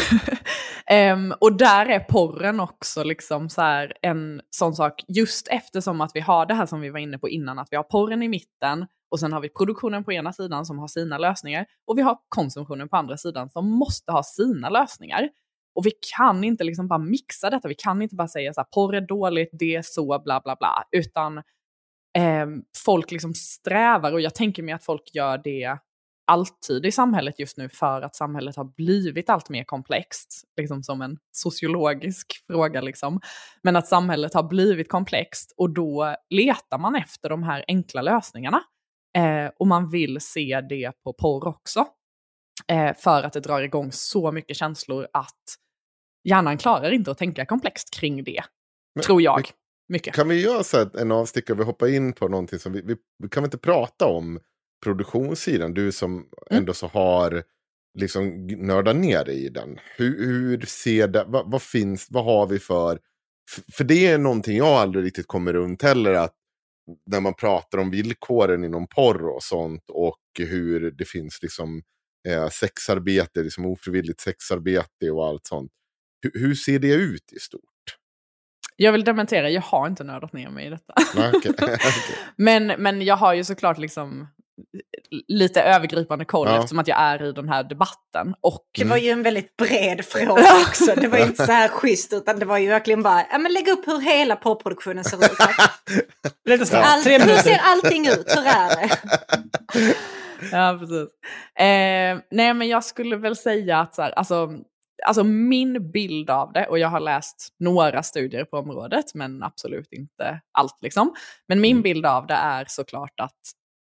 Ehm, och där är porren också liksom så här en sån sak, just eftersom att vi har det här som vi var inne på innan, att vi har porren i mitten och sen har vi produktionen på ena sidan som har sina lösningar och vi har konsumtionen på andra sidan som måste ha sina lösningar. Och vi kan inte liksom bara mixa detta, vi kan inte bara säga så här, porr är dåligt, det är så, bla bla bla, utan ehm, folk liksom strävar, och jag tänker mig att folk gör det alltid i samhället just nu för att samhället har blivit allt mer komplext, liksom som en sociologisk fråga liksom. Men att samhället har blivit komplext och då letar man efter de här enkla lösningarna. Eh, och man vill se det på porr också. Eh, för att det drar igång så mycket känslor att hjärnan klarar inte att tänka komplext kring det. Men- tror jag. Mycket. Kan vi göra så här en avstickare, vi hoppar in på någonting som vi, vi, vi kan vi inte prata om produktionssidan, du som ändå så har liksom nördat ner dig i den. Hur, hur ser det, vad, vad finns, vad har vi för, för det är någonting jag aldrig riktigt kommer runt heller, att när man pratar om villkoren inom porr och sånt och hur det finns liksom eh, sexarbete, liksom ofrivilligt sexarbete och allt sånt. Hur, hur ser det ut i stort? Jag vill dementera, jag har inte nördat ner mig i detta. Nej, okej. Okej. men, men jag har ju såklart liksom lite övergripande koll Ja. eftersom att jag är i den här debatten. Och Det var ju en väldigt bred fråga också. Det var ju inte så här schysst utan det var ju verkligen bara, ja men lägg upp hur hela porrproduktionen ser ut. Lite snabbt, Allt, tre hur ser allting ut? Hur är det? Ja, precis. Eh, nej, men jag skulle väl säga att så här, alltså, alltså min bild av det, och jag har läst några studier på området, men absolut inte allt liksom. Men min bild av det är såklart att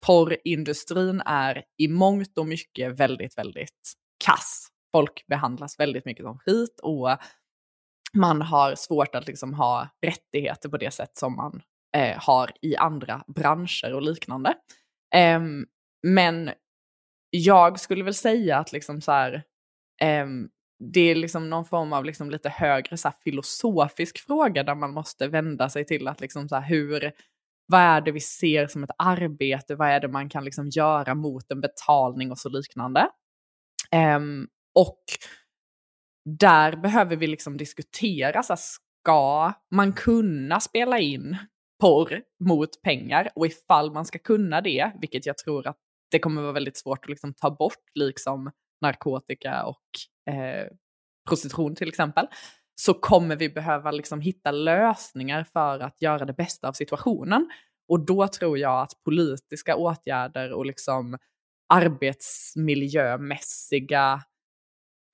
porrindustrin är i mångt och mycket väldigt, väldigt kass. Folk behandlas väldigt mycket som skit och man har svårt att liksom ha rättigheter på det sätt som man eh, har i andra branscher och liknande. Ehm, men jag skulle väl säga att liksom så här, ehm, det är liksom någon form av liksom lite högre så här, filosofisk fråga där man måste vända sig till att liksom så här, hur, vad är det vi ser som ett arbete, vad är det man kan liksom göra mot en betalning och så liknande. Um, och där behöver vi liksom diskutera, så här, ska man kunna spela in porr mot pengar? Och ifall man ska kunna det, vilket jag tror att det kommer vara väldigt svårt att liksom ta bort, liksom narkotika och eh, prostitution till exempel, så kommer vi behöva liksom hitta lösningar för att göra det bästa av situationen. Och då tror jag att politiska åtgärder och liksom arbetsmiljömässiga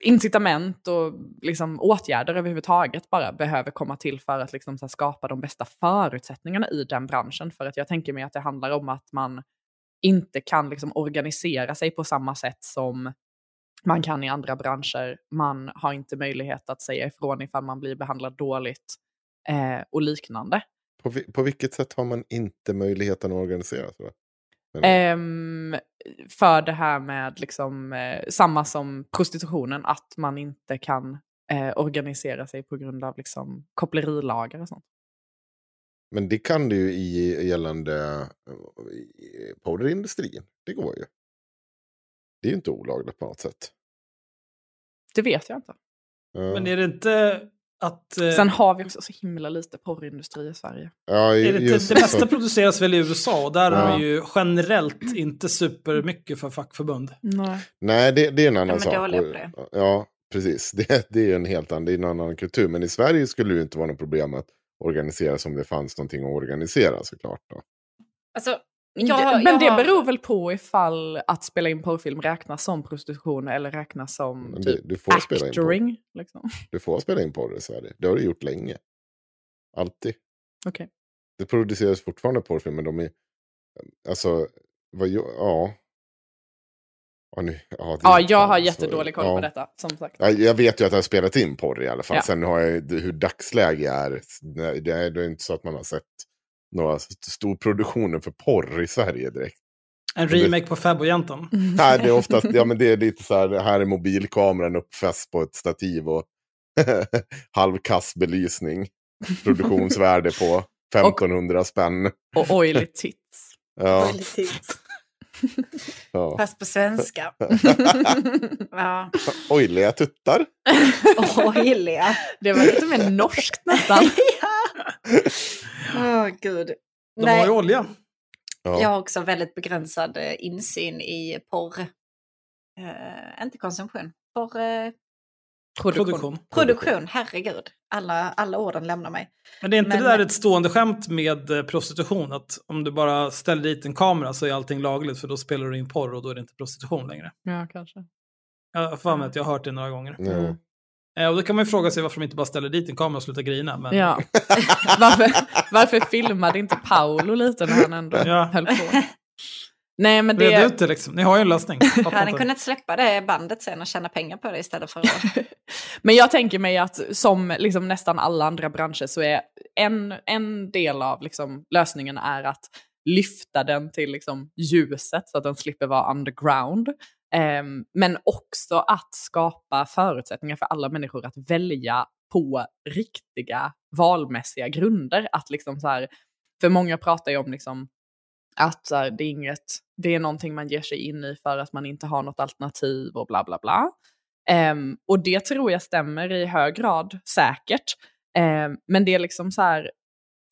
incitament och liksom åtgärder överhuvudtaget bara behöver komma till för att liksom så här skapa de bästa förutsättningarna i den branschen. För att jag tänker mig att det handlar om att man inte kan liksom organisera sig på samma sätt som man kan i andra branscher. Man har inte möjlighet att säga ifrån ifall man blir behandlad dåligt eh, och liknande. På, vi- på vilket sätt har man inte möjligheten att organisera sig? Ehm, för det här med liksom, eh, samma som prostitutionen, att man inte kan eh, organisera sig på grund av liksom, kopplerilagar och sånt. Men det kan du ju i gällande eh, i porrindustrin. Det går ju. Det är ju inte olagligt på något sätt. Det vet jag inte. Ja. Men är det inte att... eh, Sen har vi också så himla lite porrindustri i Sverige. ja, är det, just inte, det mesta så. produceras väl i USA och där Ja. har de ju generellt inte supermycket för fackförbund. Nej. Nej, det, det är en annan men sak. Och- det. Ja, precis. Det, det är en helt annan, det är en annan kultur. Men i Sverige skulle det ju inte vara något problem att organisera som det fanns någonting att organisera såklart. Då. Alltså, Det- jag, Men jag det har- beror väl på ifall att spela in porrfilm räknas som prostitution eller räknas som typ du, får spela in porr. actoring. Liksom. du får spela in porr i Sverige. Det har du gjort länge. Alltid. Okej. Det produceras fortfarande porrfilmer. De är, alltså, vad, jag- ja. Ja, nu, ja, det- Ja, jag har så- jättedålig koll ja. på detta, som sagt. Ja, Jag vet ju att jag har spelat in porr i alla fall. Ja. Sen har jag ju hur dagsläge är. Nej, Det är, det är inte så att man har sett några storproduktioner för porr i Sverige direkt. En remake på Fabbo-jäntan. Nej, det är oftast, ja men det är lite så här, här är mobilkameran uppfäst på ett stativ och halvkass belysning. Produktionsvärde på 1500 spänn. Och oily tits. Ja, ja. Fast på svenska. ja. Ojliga tuttar. Ojliga. Det var lite mer norskt nästan. Åh gud. De har ju olja. Ja. Jag har också väldigt begränsad eh, insyn i porr. Eh, inte konsumtion. Porr, eh, Produktion. Produktion. Produktion, herregud. Alla, alla orden lämnar mig. Men det är inte Men- det där ett stående skämt med eh, prostitution? Att om du bara ställer dit en kamera så är allting lagligt för då spelar du in porr och då är det inte prostitution längre. Ja, kanske. Jag har för mig att jag har hört det några gånger. Jo. Eh, och då kan man ju fråga sig varför de inte bara ställer dit en kamera och slutar grina. Men... Ja. varför, varför filmade inte Paolo lite när han ändå Ja. höll på? Nej, men Red det... ut det liksom. Ni har ju en lösning. Hade inte. kunnat släppa det bandet sen och tjäna pengar på det istället för att... Men jag tänker mig att som liksom nästan alla andra branscher så är en, en del av liksom lösningen är att lyfta den till liksom ljuset så att den slipper vara underground. Ehm, men också att skapa förutsättningar för alla människor att välja på riktiga valmässiga grunder. Att liksom så här, för många pratar ju om liksom att så här, det, är inget, det är någonting man ger sig in i för att man inte har något alternativ och bla bla bla. Um, och det tror jag stämmer i hög grad, säkert. Um, men det är liksom så här,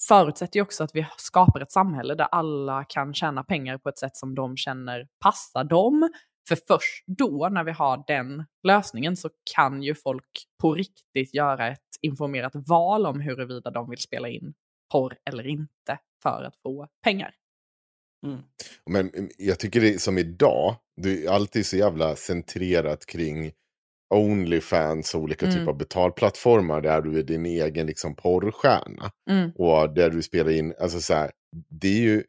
förutsätter ju också att vi skapar ett samhälle där alla kan tjäna pengar på ett sätt som de känner passar dem. För först då, när vi har den lösningen, så kan ju folk på riktigt göra ett informerat val om huruvida de vill spela in porr eller inte för att få pengar. Men mm, jag tycker det är som idag, det är alltid så jävla centrerat kring Onlyfans och olika Mm. typer av betalplattformar där du är din egen liksom porrstjärna. Mm. Och där du spelar in, alltså så här, det är ju,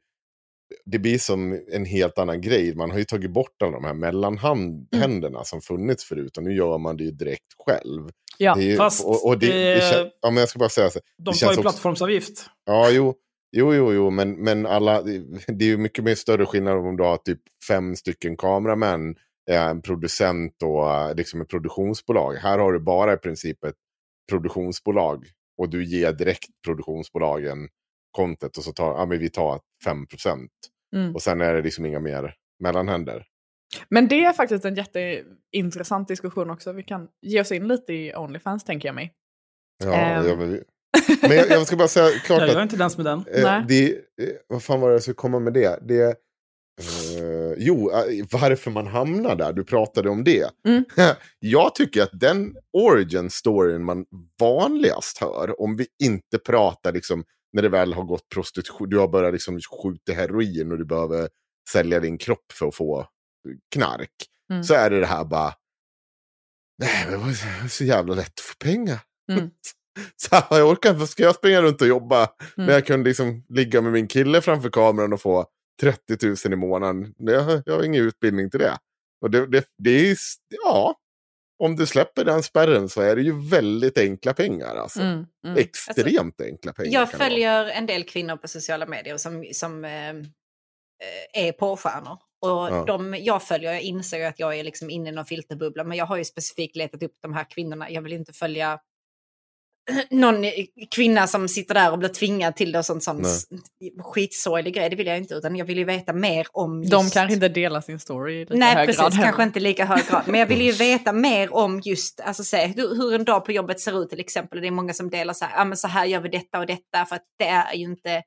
det blir som en helt annan grej. Man har ju tagit bort alla de här mellanhänderna som funnits förut och nu gör man det ju direkt själv. Ja, det ju, fast, och, och det, det eh, kän- ja, men jag ska bara säga så. De det tar ju också- plattformsavgift. Ja, jo. Jo, jo, jo, men, men alla, det är ju mycket mer större skillnad om du har typ fem stycken kameramän, eh, en producent och eh, liksom ett produktionsbolag. Här har du bara i princip ett produktionsbolag och du ger direkt produktionsbolagen kontot och så tar ja, men vi tar 5 procent. Mm. Och sen är det liksom inga mer mellanhänder. Men det är faktiskt en jätteintressant diskussion också. Vi kan ge oss in lite i Onlyfans tänker jag mig. Ja, Ehm. jag, men, men jag, jag ska bara säga klart Jag att är inte den med den. Eh, Nej. det, eh, vad fan var det jag skulle komma med det? det eh, jo, eh, varför man hamnar där. Du pratade om det. Mm. jag tycker att den origin storyn man vanligast hör, om vi inte pratar liksom när det väl har gått prostitution, du har börjat liksom skjuta heroin och du behöver sälja din kropp för att få knark. Mm. Så är det det här bara, nej men det var så jävla lätt att få pengar. Mm. Så här, jag orkar inte, ska jag springa runt och jobba Mm. när jag kunde liksom ligga med min kille framför kameran och få 30 000 i månaden. Jag, jag har ingen utbildning till det. Och det, det, det är, ja, om du släpper den spärren så är det ju väldigt enkla pengar. Alltså. Mm, mm. Extremt enkla pengar. Jag följer en del kvinnor på sociala medier som, som eh, är porrstjärnor. Och Ja. de jag följer, jag inser att jag är liksom inne i någon filterbubbla, men jag har ju specifikt letat upp de här kvinnorna. Jag vill inte följa någon kvinna som sitter där och blir tvingad till det och sånt, sånt Nej. skitsorglig grej. Det vill jag inte, utan jag vill ju veta mer om just... De kanske inte delar sin story i lika Nej, hög precis. grad. Kanske inte lika hög grad. Men jag vill ju veta mer om just alltså, se, hur, hur en dag på jobbet ser ut till exempel. Det är många som delar så här, ah, men så här gör vi detta och detta. För att det är ju inte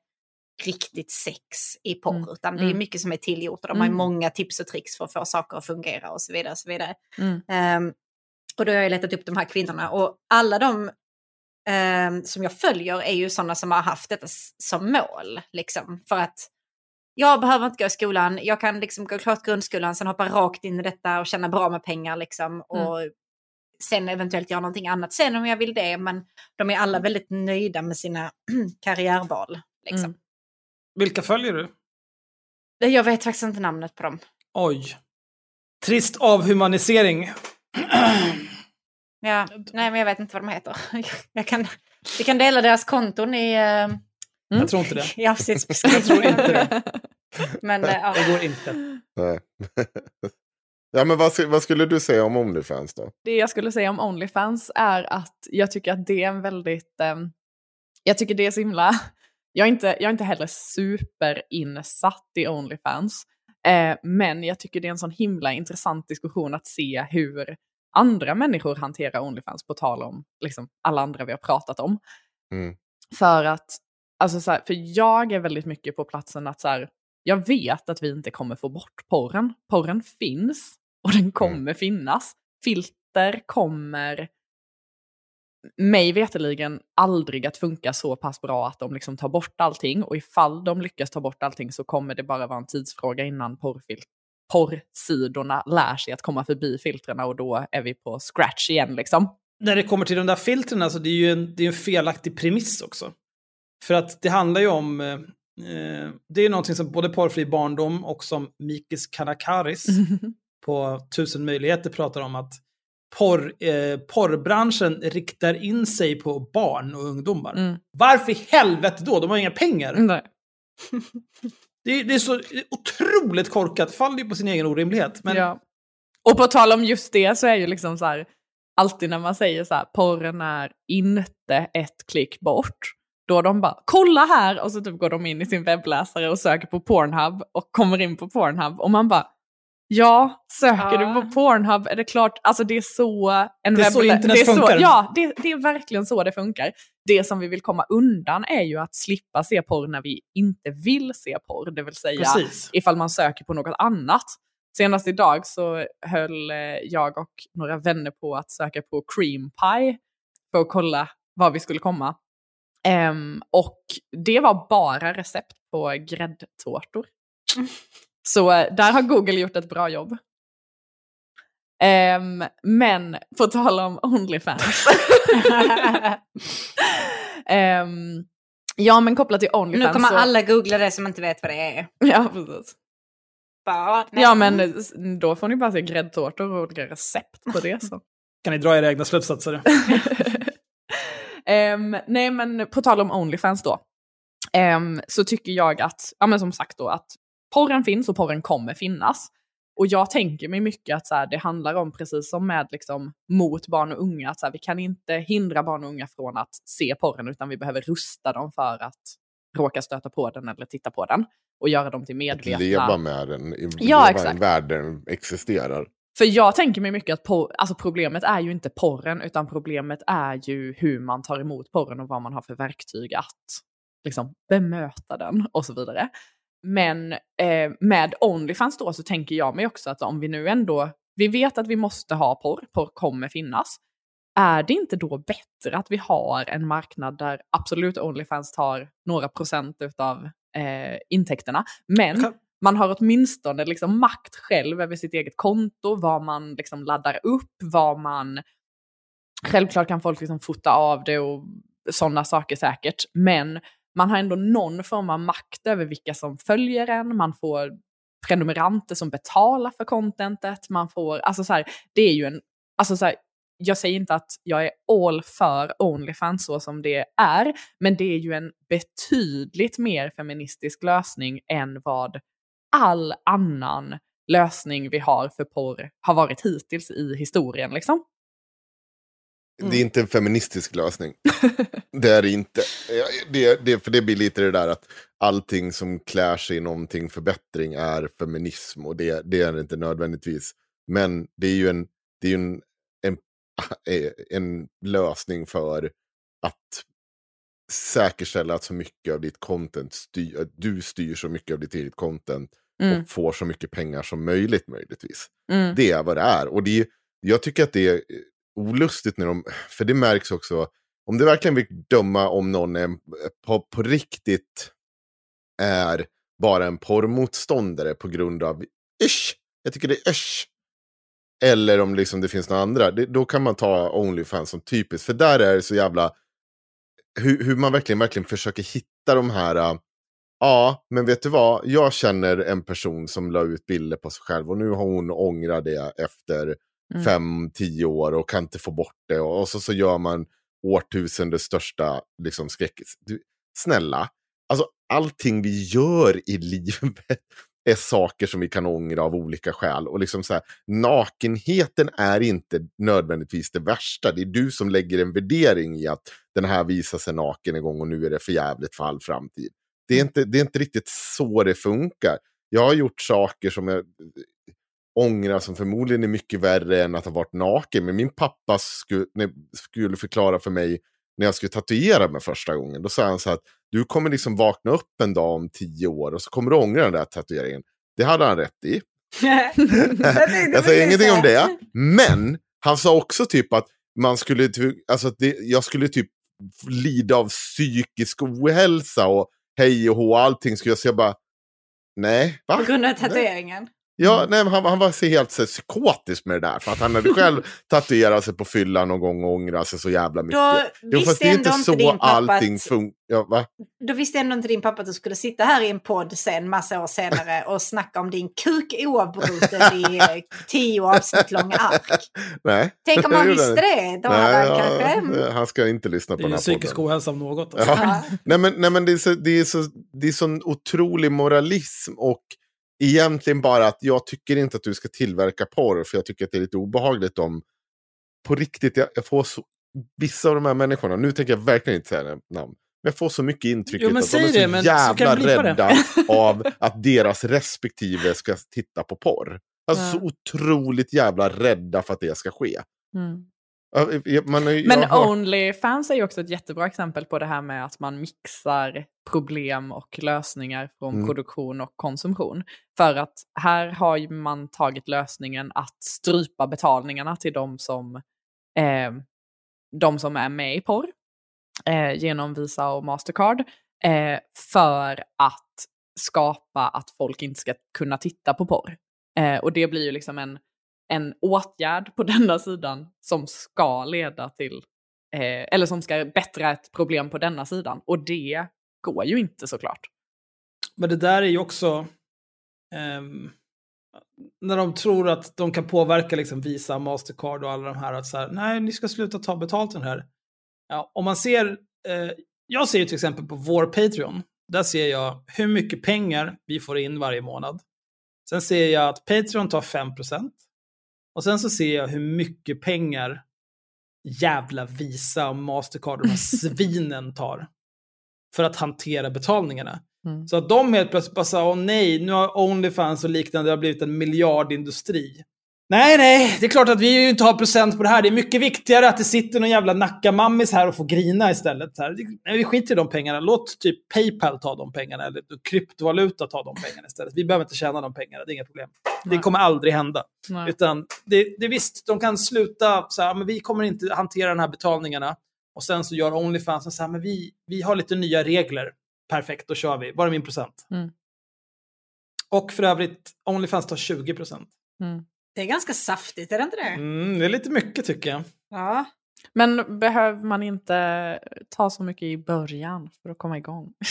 riktigt sex i porr. Mm. Utan det är Mm. mycket som är tillgjort. Och de har ju Mm. många tips och tricks för att få saker att fungera och så vidare. Och, så vidare. Mm. Ehm, och då har jag letat upp de här kvinnorna. Och alla de ehm, som jag följer är ju sådana som har haft detta som mål. Liksom, för att jag behöver inte gå i skolan, jag kan liksom gå klart grundskolan, sen hoppa rakt in i detta och tjäna bra med pengar. Liksom, och sen eventuellt göra någonting annat sen om jag vill det. Men de är alla väldigt nöjda med sina karriärval. Liksom. Mm. Vilka följer du? Jag vet faktiskt inte namnet på dem. Oj. Trist avhumanisering. Ja, nej, men jag vet inte vad de heter. Jag kan, vi kan dela deras konton i, uh, Jag tror inte det. i avsnittsbeskrivningen. Jag tror inte det. Men eh, ja. Det går inte. Nej. ja, men vad, vad skulle du säga om Onlyfans då? Det jag skulle säga om Onlyfans är att jag tycker att det är en väldigt... ehm, jag tycker det är så himla... Jag är inte, jag är inte heller superinsatt i Onlyfans. Eh, men jag tycker det är en sån himla intressant diskussion att se hur andra människor hanterar Onlyfans på tal om liksom, alla andra vi har pratat om. Mm. För att, alltså så här, för jag är väldigt mycket på platsen att så här, jag vet att vi inte kommer få bort porren. Porren finns och den kommer finnas. Filter kommer mig veterligen aldrig att funka så pass bra att de liksom tar bort allting. Och ifall de lyckas ta bort allting så kommer det bara vara en tidsfråga innan porrfil- porrsidorna lär sig att komma förbi filtrerna och då är vi på scratch igen liksom. När det kommer till de där filtren, alltså, det är ju en, det är en felaktig premiss också. För att det handlar ju om, eh, eh det är någonting som både Porrfri barndom och som Mikis Kanakaris på Tusen möjligheter pratar om att porr, eh, porrbranschen riktar in sig på barn och ungdomar. Mm. Varför i helvete då? De har inga pengar. Det, är- det är så otroligt korkat, faller ju på sin egen orimlighet. Men Ja. Och på tal om just det så är ju liksom så här, alltid när man säger så här, porren är inte ett klick bort. Då de bara, kolla här! Och så typ går de in i sin webbläsare och söker på Pornhub och kommer in på Pornhub. Och man bara, ja, söker Ja. du på Pornhub är det klart, alltså det är så en Det är så internet det är så, funkar. Ja, det, det är verkligen så det funkar. Det som vi vill komma undan är ju att slippa se porr när vi inte vill se porr. Det vill säga precis. ifall man söker på något annat. Senast idag så höll eh, jag och några vänner på att söka på cream pie för att kolla var vi skulle komma. Ehm, och det var bara recept på gräddtårtor. Så eh, där har Google gjort ett bra jobb. Ehm, men på tal om Onlyfans. Ehm, ja men kopplat till Onlyfans. nu kommer så, alla googla det som inte vet vad det är. Ja precis. Bara, Ja men då får ni bara se gräddtårtor och olika recept på det. Så. Kan ni dra era egna slutsatser? Ehm, nej men på tal om Onlyfans då. ehm, så tycker jag att, ja men som sagt då att porren finns och porren kommer finnas. Och jag tänker mig mycket att så här, det handlar om, precis som med liksom, mot barn och unga, att så här, vi kan inte hindra barn och unga från att se porren utan vi behöver rusta dem för att råka stöta på den eller titta på den. Och göra dem till Att medvetna. leva med den, i- Ja, leva i exakt. en värld där den existerar. För jag tänker mig mycket att por- alltså problemet är ju inte porren, utan problemet är ju hur man tar emot porren och vad man har för verktyg att liksom, bemöta den och så vidare. Men eh, med Onlyfans då så tänker jag mig också att om vi nu ändå, vi vet att vi måste ha porr, porr kommer finnas. Är det inte då bättre att vi har en marknad där absolut Onlyfans tar några procent av eh, intäkterna, men man har åtminstone liksom makt själv över sitt eget konto, vad man liksom laddar upp, vad man... Självklart kan folk liksom fota av det och sådana saker säkert, men man har ändå någon form av makt över vilka som följer en, man får prenumeranter som betalar för contentet, man får, alltså så här, det är ju en, alltså så här, jag säger inte att jag är all för Onlyfans så som det är, men det är ju en betydligt mer feministisk lösning än vad all annan lösning vi har för porr har varit hittills i historien. Liksom. Det är inte en feministisk lösning. det är det inte. Det, det, för det blir lite det där att allting som klär sig i någonting förbättring är feminism. Och det, det är det inte nödvändigtvis. Men det är ju en, det är en, en, en lösning för att säkerställa att så mycket av ditt content styr, att du styr så mycket av ditt eget content Mm. och får så mycket pengar som möjligt möjligtvis. Mm. Det är vad det är. Och det jag tycker att det är olustigt när de, för det märks också, om du verkligen vill döma om någon är, på, på riktigt är bara en porrmotståndare på grund av ish, jag tycker det är ish. Eller om liksom det finns några andra, det, då kan man ta Onlyfans som typiskt. För där är det så jävla, hur, hur man verkligen, verkligen försöker hitta de här, uh, ja, men vet du vad, jag känner en person som la ut bilder på sig själv och nu har hon ångrat det efter Mm. fem, tio år och kan inte få bort det. Och, så, så gör man årtusendets största liksom, skräckis. Du, snälla, alltså allting vi gör i livet är saker som vi kan ångra av olika skäl. Och liksom så här, nakenheten är inte nödvändigtvis det värsta. Det är du som lägger en värdering i att den här visar sig naken en gång och nu är det för jävligt för all framtid. Det är inte, det är inte riktigt så det funkar. Jag har gjort saker som jag ångra som förmodligen är mycket värre än att ha varit naken. Men min pappa skulle, skulle förklara för mig när jag skulle tatuera mig första gången. Då sa han så här att du kommer liksom vakna upp en dag om tio år och så kommer du ångra den där tatueringen. Det hade han rätt i. jag säger ingenting om det. Men han sa också typ att man skulle, alltså det, jag skulle typ lida av psykisk ohälsa och hej och hå allting. Skulle jag säga bara, nej, va? På grund av tatueringen. Ja, nej, men han, han var så helt så, psykotisk med det där. För att han hade själv tatuerat sig på fyllan någon gång och ångrat sig så jävla mycket. Då Jo, fast visste det är inte så pappa allting att, funkar. Ja? Då visste ändå inte din pappa att du skulle sitta här i en podd sen massa år senare och snacka om din kuk oavbrutet i eh, tio avsnitt långa ark. Nej. Tänk om han Det visste det. Då Nej, han ja, kanske... mm. det- han ska inte lyssna Det på är den ju här psykisk podden. ohälsa om något. Alltså. Ja. Nej, men, nej, men det är, så, det, är så, det är sån otrolig moralism och egentligen bara att jag tycker inte att du ska tillverka porr för jag tycker att det är lite obehagligt om på riktigt, jag, jag får så, vissa av de här människorna, nu tänker jag verkligen inte säga namn, men jag får så mycket intrycket Jo, att de är så det, så jävla det. rädda av att deras respektive ska titta på porr. Alltså Ja. så otroligt jävla rädda för att det ska ske. Mm. Har ju- Men har Onlyfans är ju också ett jättebra exempel på det här med att man mixar problem och lösningar från Mm. produktion och konsumtion. För att här har man tagit lösningen att strypa betalningarna till de som, eh, de som är med i porr eh, genom Visa och Mastercard eh, för att skapa att folk inte ska kunna titta på porr. Eh, och det blir ju liksom en, en åtgärd på denna sidan som ska leda till, eh, eller som ska bättra ett problem på denna sidan. Och det går ju inte såklart. Men det där är ju också... ehm, när de tror att de kan påverka liksom Visa, Mastercard och alla de här. Att så här, nej, ni ska sluta ta betalt den här. Ja, om man ser... Eh, jag ser ju till exempel på vår Patreon. Där ser jag hur mycket pengar vi får in varje månad. Sen ser jag att Patreon tar 5%. Och sen så ser jag hur mycket pengar jävla Visa och Mastercard och de här svinen tar. För att hantera betalningarna. Mm. Så att de helt plötsligt bara sa, åh nej, nu har Onlyfans och liknande det har blivit en miljardindustri. Nej, nej, det är klart att vi inte har procent på det här. Det är mycket viktigare att det sitter någon jävla nackamammis här och får grina istället. Här. Nej, vi skiter i de pengarna. Låt typ Paypal ta de pengarna eller kryptovaluta ta de pengarna istället. Vi behöver inte tjäna de pengarna, det är inga problem. Det Nej. kommer aldrig hända. Nej. Utan det, det är visst, de kan sluta så här, men vi kommer inte hantera de här betalningarna. Och sen så gör Onlyfans så här, men vi, vi har lite nya regler. Perfekt, då kör vi. Var är min procent? Mm. Och för övrigt, Onlyfans tar 20 procent. Mm. Det är ganska saftigt, är det inte det? Mm, det är lite mycket tycker jag. Ja. Men behöver man inte ta så mycket i början för att komma igång?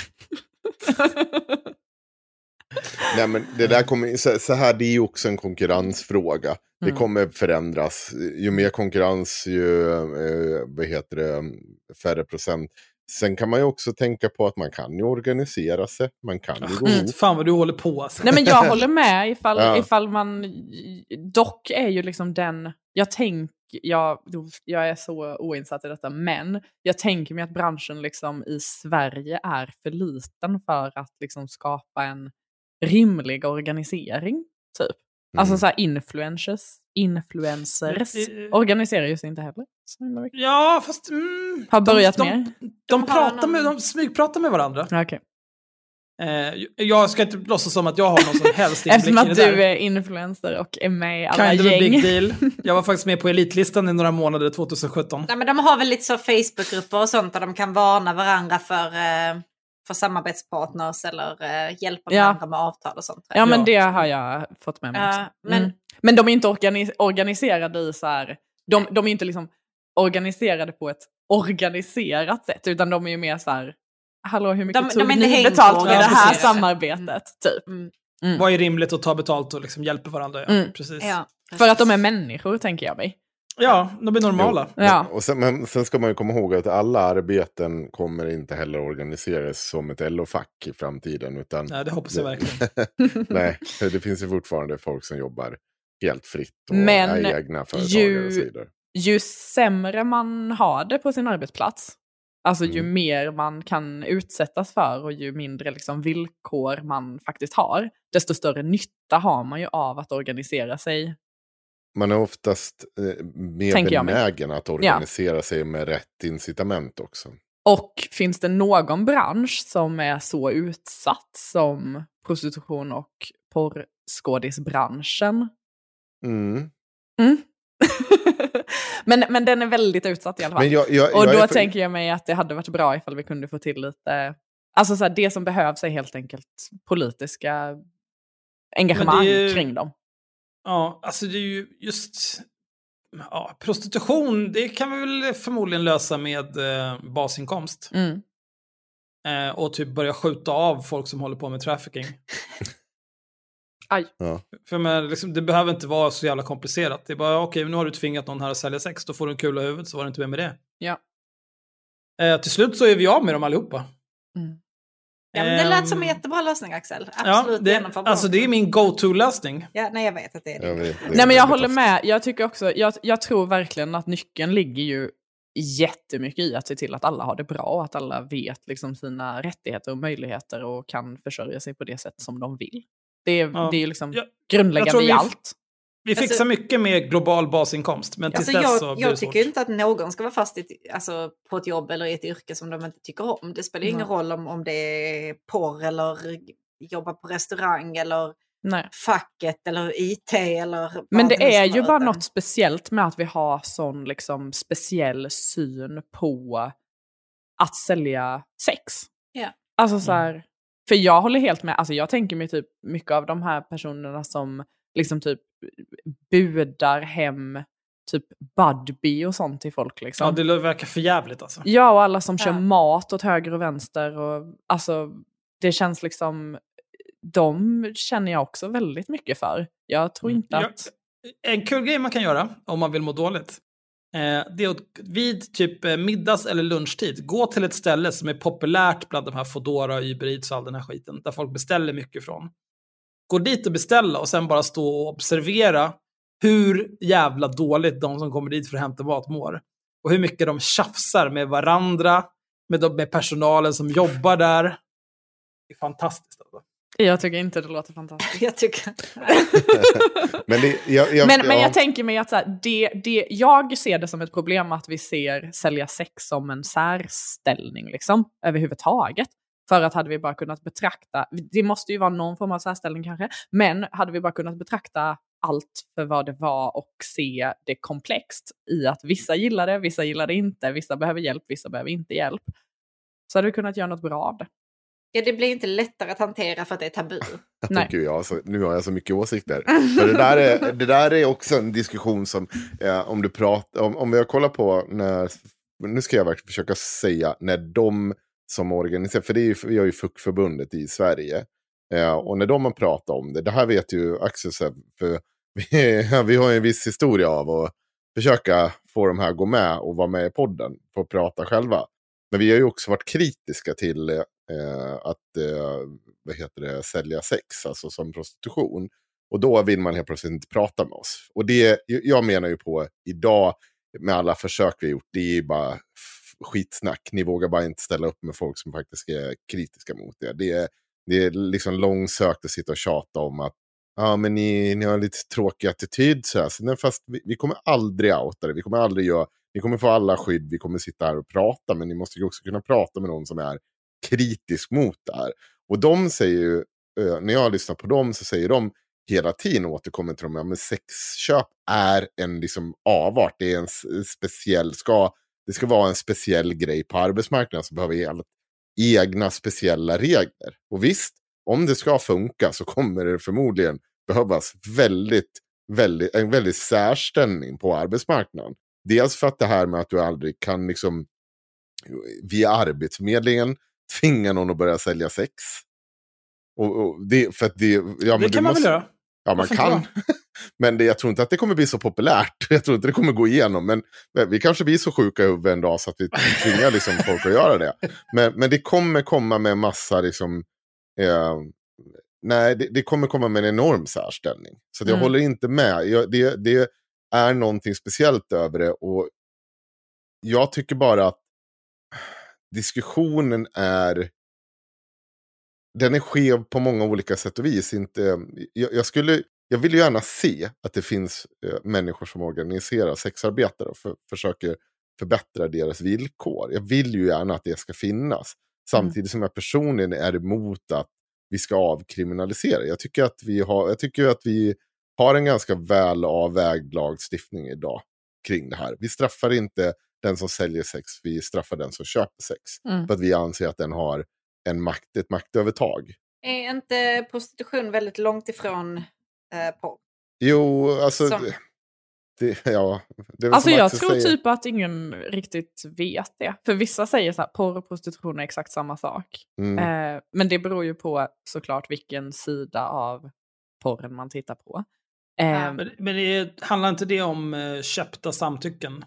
Nej, men det där kommer, så, så här, det är ju också en konkurrensfråga. Det Mm. kommer förändras. Ju mer konkurrens, ju eh, vad heter det, färre procent. Sen kan man ju också tänka på att man kan ju organisera sig. Man kan ju gå Mm. Fan vad du håller på alltså. Nej men jag håller med ifall, Ja. ifall man, dock är ju liksom den, jag tänker, jag, jag är så oinsatt i detta, men jag tänker mig att branschen liksom i Sverige är för liten för att liksom skapa en rimlig organisering, typ. Alltså Mm. så här influencers, influencers Men, eh, organiserar ju sig inte heller. Ja, fast... Mm, Har börjat de, mer? De, de, pratar med, de smygpratar med varandra. Okej. Eh, jag ska inte låtsas som att jag har någon som helst Eftersom inblick i att det du där. är influencer och är med i alla Kind of a gäng. big deal. Jag var faktiskt med på Elitlistan i några månader 2017. Nej, men de har väl lite så Facebookgrupper och sånt där de kan varna varandra för, eh, för samarbetspartners eller eh, hjälpa Ja. varandra med avtal och sånt. Ja, men Ja. det har jag fått med mig Ja, också. men- Mm. men de är inte organi- organiserade i så här, de, de är inte liksom organiserade på ett organiserat sätt, utan de är ju mer så här, hallå hur mycket De- tog de ni betalt för det här samarbetet? Typ. Mm. Mm. Vad är rimligt att ta betalt och liksom hjälpa varandra? Ja, Mm. precis. Ja, För att de är människor, tänker jag mig. Ja, de är normala. Jo. Ja. Och sen, men sen ska man ju komma ihåg att alla arbeten kommer inte heller organiseras som ett LO-fack i framtiden. Utan, Nej, det hoppas jag verkligen. nej, det finns ju fortfarande folk som jobbar helt fritt och Men är egna företagare ju- och så vidare. Ju sämre man har det på sin arbetsplats, alltså ju Mm. mer man kan utsättas för och ju mindre liksom villkor man faktiskt har, desto större nytta har man ju av att organisera sig Man är oftast eh, mer Tänker benägen att organisera sig med rätt incitament också. Och finns det någon bransch som är så utsatt som prostitution och porrskådisbranschen? Mm. Mm. Men, men den är väldigt utsatt i alla fall. Men jag, jag, och jag då för- tänker jag mig att det hade varit bra ifall vi kunde få till lite... Alltså så här, det som behövs är helt enkelt politiska engagemang ju- kring dem. Ja, alltså det är ju just... Ja, prostitution, det kan vi väl förmodligen lösa med eh, basinkomst. Mm. Eh, och typ börja skjuta av folk som håller på med trafficking. Aj. Ja. För men, liksom, det behöver inte vara så jävla komplicerat. Det är bara, okej, nu har du tvingat någon här att sälja sex, då får du en kula i huvudet, så var det inte mer med det. Ja. Eh, till slut så är vi av med dem allihopa. Mm. Ja, men det lät som en Ehm, jättebra lösning Axel. Ja, Absolut det, genomförbar. alltså det är min go-to-lösning. Ja, nej, jag vet att det är det. Jag vet, det är Nej men jag håller med. Jag tycker också, jag, jag tror verkligen att nyckeln ligger ju jättemycket i att se till att alla har det bra och att alla vet liksom sina rättigheter och möjligheter och kan försörja sig på det sätt som de vill. Det är, Ja. det är ju liksom Jag- jag grundläggande i vi- allt. Vi fixar Alltså- mycket med global basinkomst, men tills Alltså, dess så jag jag svårt. tycker inte att någon ska vara fast i, alltså, på ett jobb eller i ett yrke som de inte tycker om. Det spelar ingen Nej. roll om, om det är porr eller jobba på restaurang eller Nej. facket eller IT eller Men det är ju bara något speciellt med att vi har sån liksom speciell syn på att sälja sex. Ja. Alltså så här, för jag håller helt med, alltså jag tänker mig typ mycket av de här personerna som liksom typ budar hem typ Budbee och sånt till folk liksom. Ja, det verkar för jävligt alltså. Ja, och alla som kör Ja. mat åt höger och vänster. Och, alltså, det känns liksom... De känner jag också väldigt mycket för. Jag tror inte Mm. Ja, att... En kul grej man kan göra om man vill må dåligt. Eh, det är att vid typ eh, middags eller lunchtid gå till ett ställe som är populärt bland de här Foodora, Uber Eats och all den här skiten. Där folk beställer mycket från. Gå dit och beställa och sen bara stå och observera hur jävla dåligt de som kommer dit för att hämta mat mår. Och hur mycket de tjafsar med varandra, med, de, med personalen som jobbar där. Det är fantastiskt. Alltså. Jag tycker inte det låter fantastiskt. Jag tycker... Men, det, jag, jag, men, men ja. jag tänker mig att så här, det, det, jag ser det som ett problem att vi ser sälja sex som en särställning liksom, överhuvudtaget. För att hade vi bara kunnat betrakta, det måste ju vara någon form av särställning kanske, men hade vi bara kunnat betrakta allt för vad det var och se det komplext i att vissa gillar det, vissa gillar det inte, vissa behöver hjälp, vissa behöver inte hjälp. Så hade vi kunnat göra något bra av det. Ja, det blir inte lättare att hantera för att det är tabu. Nej. Gud, jag så, nu har jag så mycket åsikter. För det, där är, det där är också en diskussion som, eh, om du pratar, om, om jag kollar på när, nu ska jag verkligen försöka säga, när de som organiserar, för det är ju, vi har ju FUK-förbundet i Sverige, eh, och när de har pratat om det, det här vet ju Axel, för vi, vi har ju en viss historia av att försöka få de här att gå med och vara med i podden, få prata själva. Men vi har ju också varit kritiska till eh, att eh, vad heter det, sälja sex, alltså som prostitution. Och då vill man helt plötsligt inte prata med oss. Och det, jag menar ju på idag, med alla försök vi har gjort, det är ju bara skitsnack. Ni vågar bara inte ställa upp med folk som faktiskt är kritiska mot det. Det är, det är liksom långsökt att sitta och tjata om att ja, men ni, ni har en lite tråkig attityd. Så här. Så, nej, fast vi, vi kommer aldrig outa det. Vi kommer aldrig göra, ni kommer få alla skydd, vi kommer sitta här och prata. Men ni måste ju också kunna prata med någon som är kritisk mot det här. Och de säger ju, eh, när jag lyssnar på dem så säger de hela tiden återkommer till dem, ja, men sexköp är en liksom avart, det är en speciell, ska, det ska vara en speciell grej på arbetsmarknaden som behöver helt egna speciella regler. Och visst, om det ska funka så kommer det förmodligen behövas väldigt, väldigt, en väldigt särställning på arbetsmarknaden. Dels för att det här med att du aldrig kan liksom via Arbetsförmedlingen tvinga någon att börja sälja sex. Och, och det, för att det, ja, det kan man måste, väl göra? Ja, man kan. men det, jag tror inte att det kommer bli så populärt. Jag tror inte det kommer gå igenom. Men, men vi kanske blir så sjuka i huvudet en dag så att vi tvingar liksom folk att göra det. Men, men det kommer komma med massa liksom... Eh, nej, det, det kommer komma med en enorm särställning. Så jag Mm. håller inte med. Jag, det, det är någonting speciellt över det. Och jag tycker bara att diskussionen är den är skev på många olika sätt och vis. Inte, jag, jag, skulle, jag vill ju gärna se att det finns eh, människor som organiserar sexarbetare och för, försöker förbättra deras villkor. Jag vill ju gärna att det ska finnas. Samtidigt som jag personligen är emot att vi ska avkriminalisera. Jag tycker att vi har, jag tycker att vi har en ganska väl avvägd lagstiftning idag kring det här. Vi straffar inte den som säljer sex, vi straffar den som köper sex. Mm. För att vi anser att den har en makt, ett maktövertag. Är inte prostitution väldigt långt ifrån eh, porr? Jo, alltså... Som- Det, ja, det Alltså jag tror säger. typ att ingen riktigt vet det. För vissa säger så här, porr och prostitution är exakt samma sak. Mm. Eh, men det beror ju på såklart vilken sida av porren man tittar på. Eh, Men, men det, handlar inte det om eh, köpta samtycken?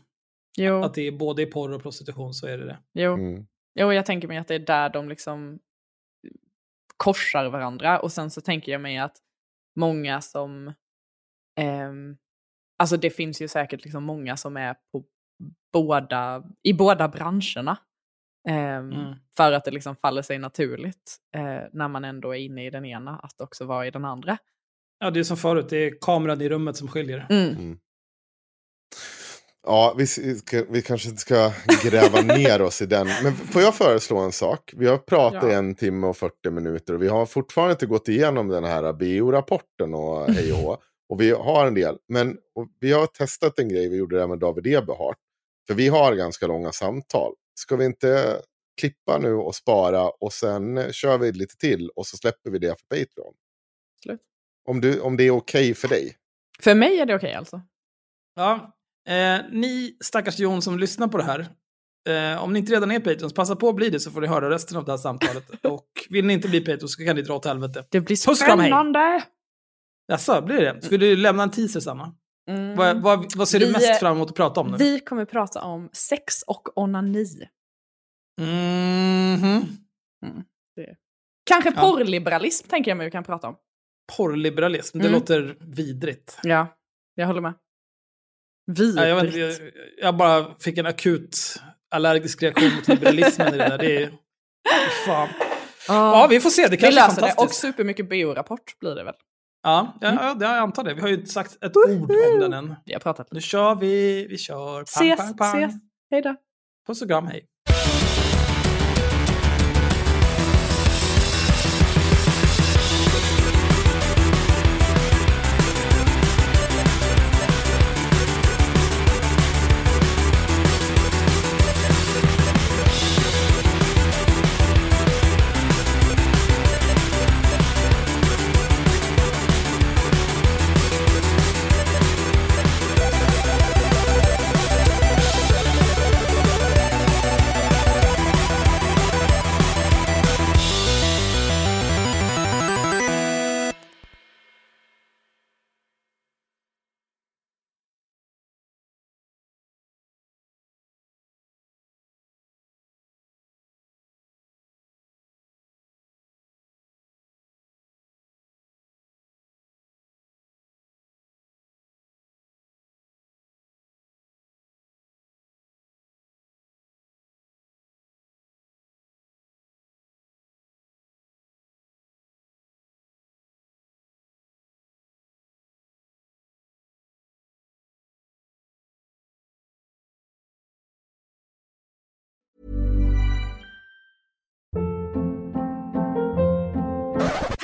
jo, Att det är både i porr och prostitution så är det det. jo, Mm. jo, jag tänker mig att det är där de liksom korsar varandra. Och sen så tänker jag mig att många som... ehm, alltså det finns ju säkert liksom många som är på båda, i båda branscherna. Ehm, Mm. För att det liksom faller sig naturligt eh, när man ändå är inne i den ena att också vara i den andra. Ja, det är som förut, det är kameran i rummet som skiljer. Mm. Ja, vi, ska, vi kanske inte ska gräva ner oss i den. Men får jag föreslå en sak? Vi har pratat i Ja. en timme och 40 minuter och vi har fortfarande inte gått igenom den här BO-rapporten och hej och. Och vi har en del. Men vi har testat en grej, vi gjorde det med David Eberhardt. För vi har ganska långa samtal. Ska vi inte klippa nu och spara och sen kör vi lite till och så släpper vi det för Patreon? Absolut. Om, du, om det är okej för dig. För mig är det okej alltså. Ja, eh, ni stackars Jon som lyssnar på det här. Eh, om ni inte redan är Patreons, passa på att bli det så får ni höra resten av det här samtalet. Och vill ni inte bli Patreons så kan ni dra åt helvete. Det blir Puss, spännande! Jaså, blir det? Ska du lämna en teaser, Sanna? Mm. Vad, vad, vad ser du Vi, mest eh, fram emot att prata om nu? Vi kommer prata om sex och onani. Mhm. Kanske Ja. porrliberalism tänker jag mig vi kan prata om. Porrliberalism, det Mm. låter vidrigt. Ja, jag håller med. Vidrigt. Ja, jag, jag, jag bara fick en akut allergisk reaktion mot liberalismen i det där. Det är... Fan. Ja, vi får se. Det kanske är löser det. Och fantastiskt. supermycket BO-rapport blir det väl. Ja, ja, ja, det- jag antar det. Vi har ju inte sagt ett ord om den än. Vi har pratat Nu lite. kör vi, vi kör. Pang, Ses, pang, pang. ses. Hej då. Puss och kram, hej.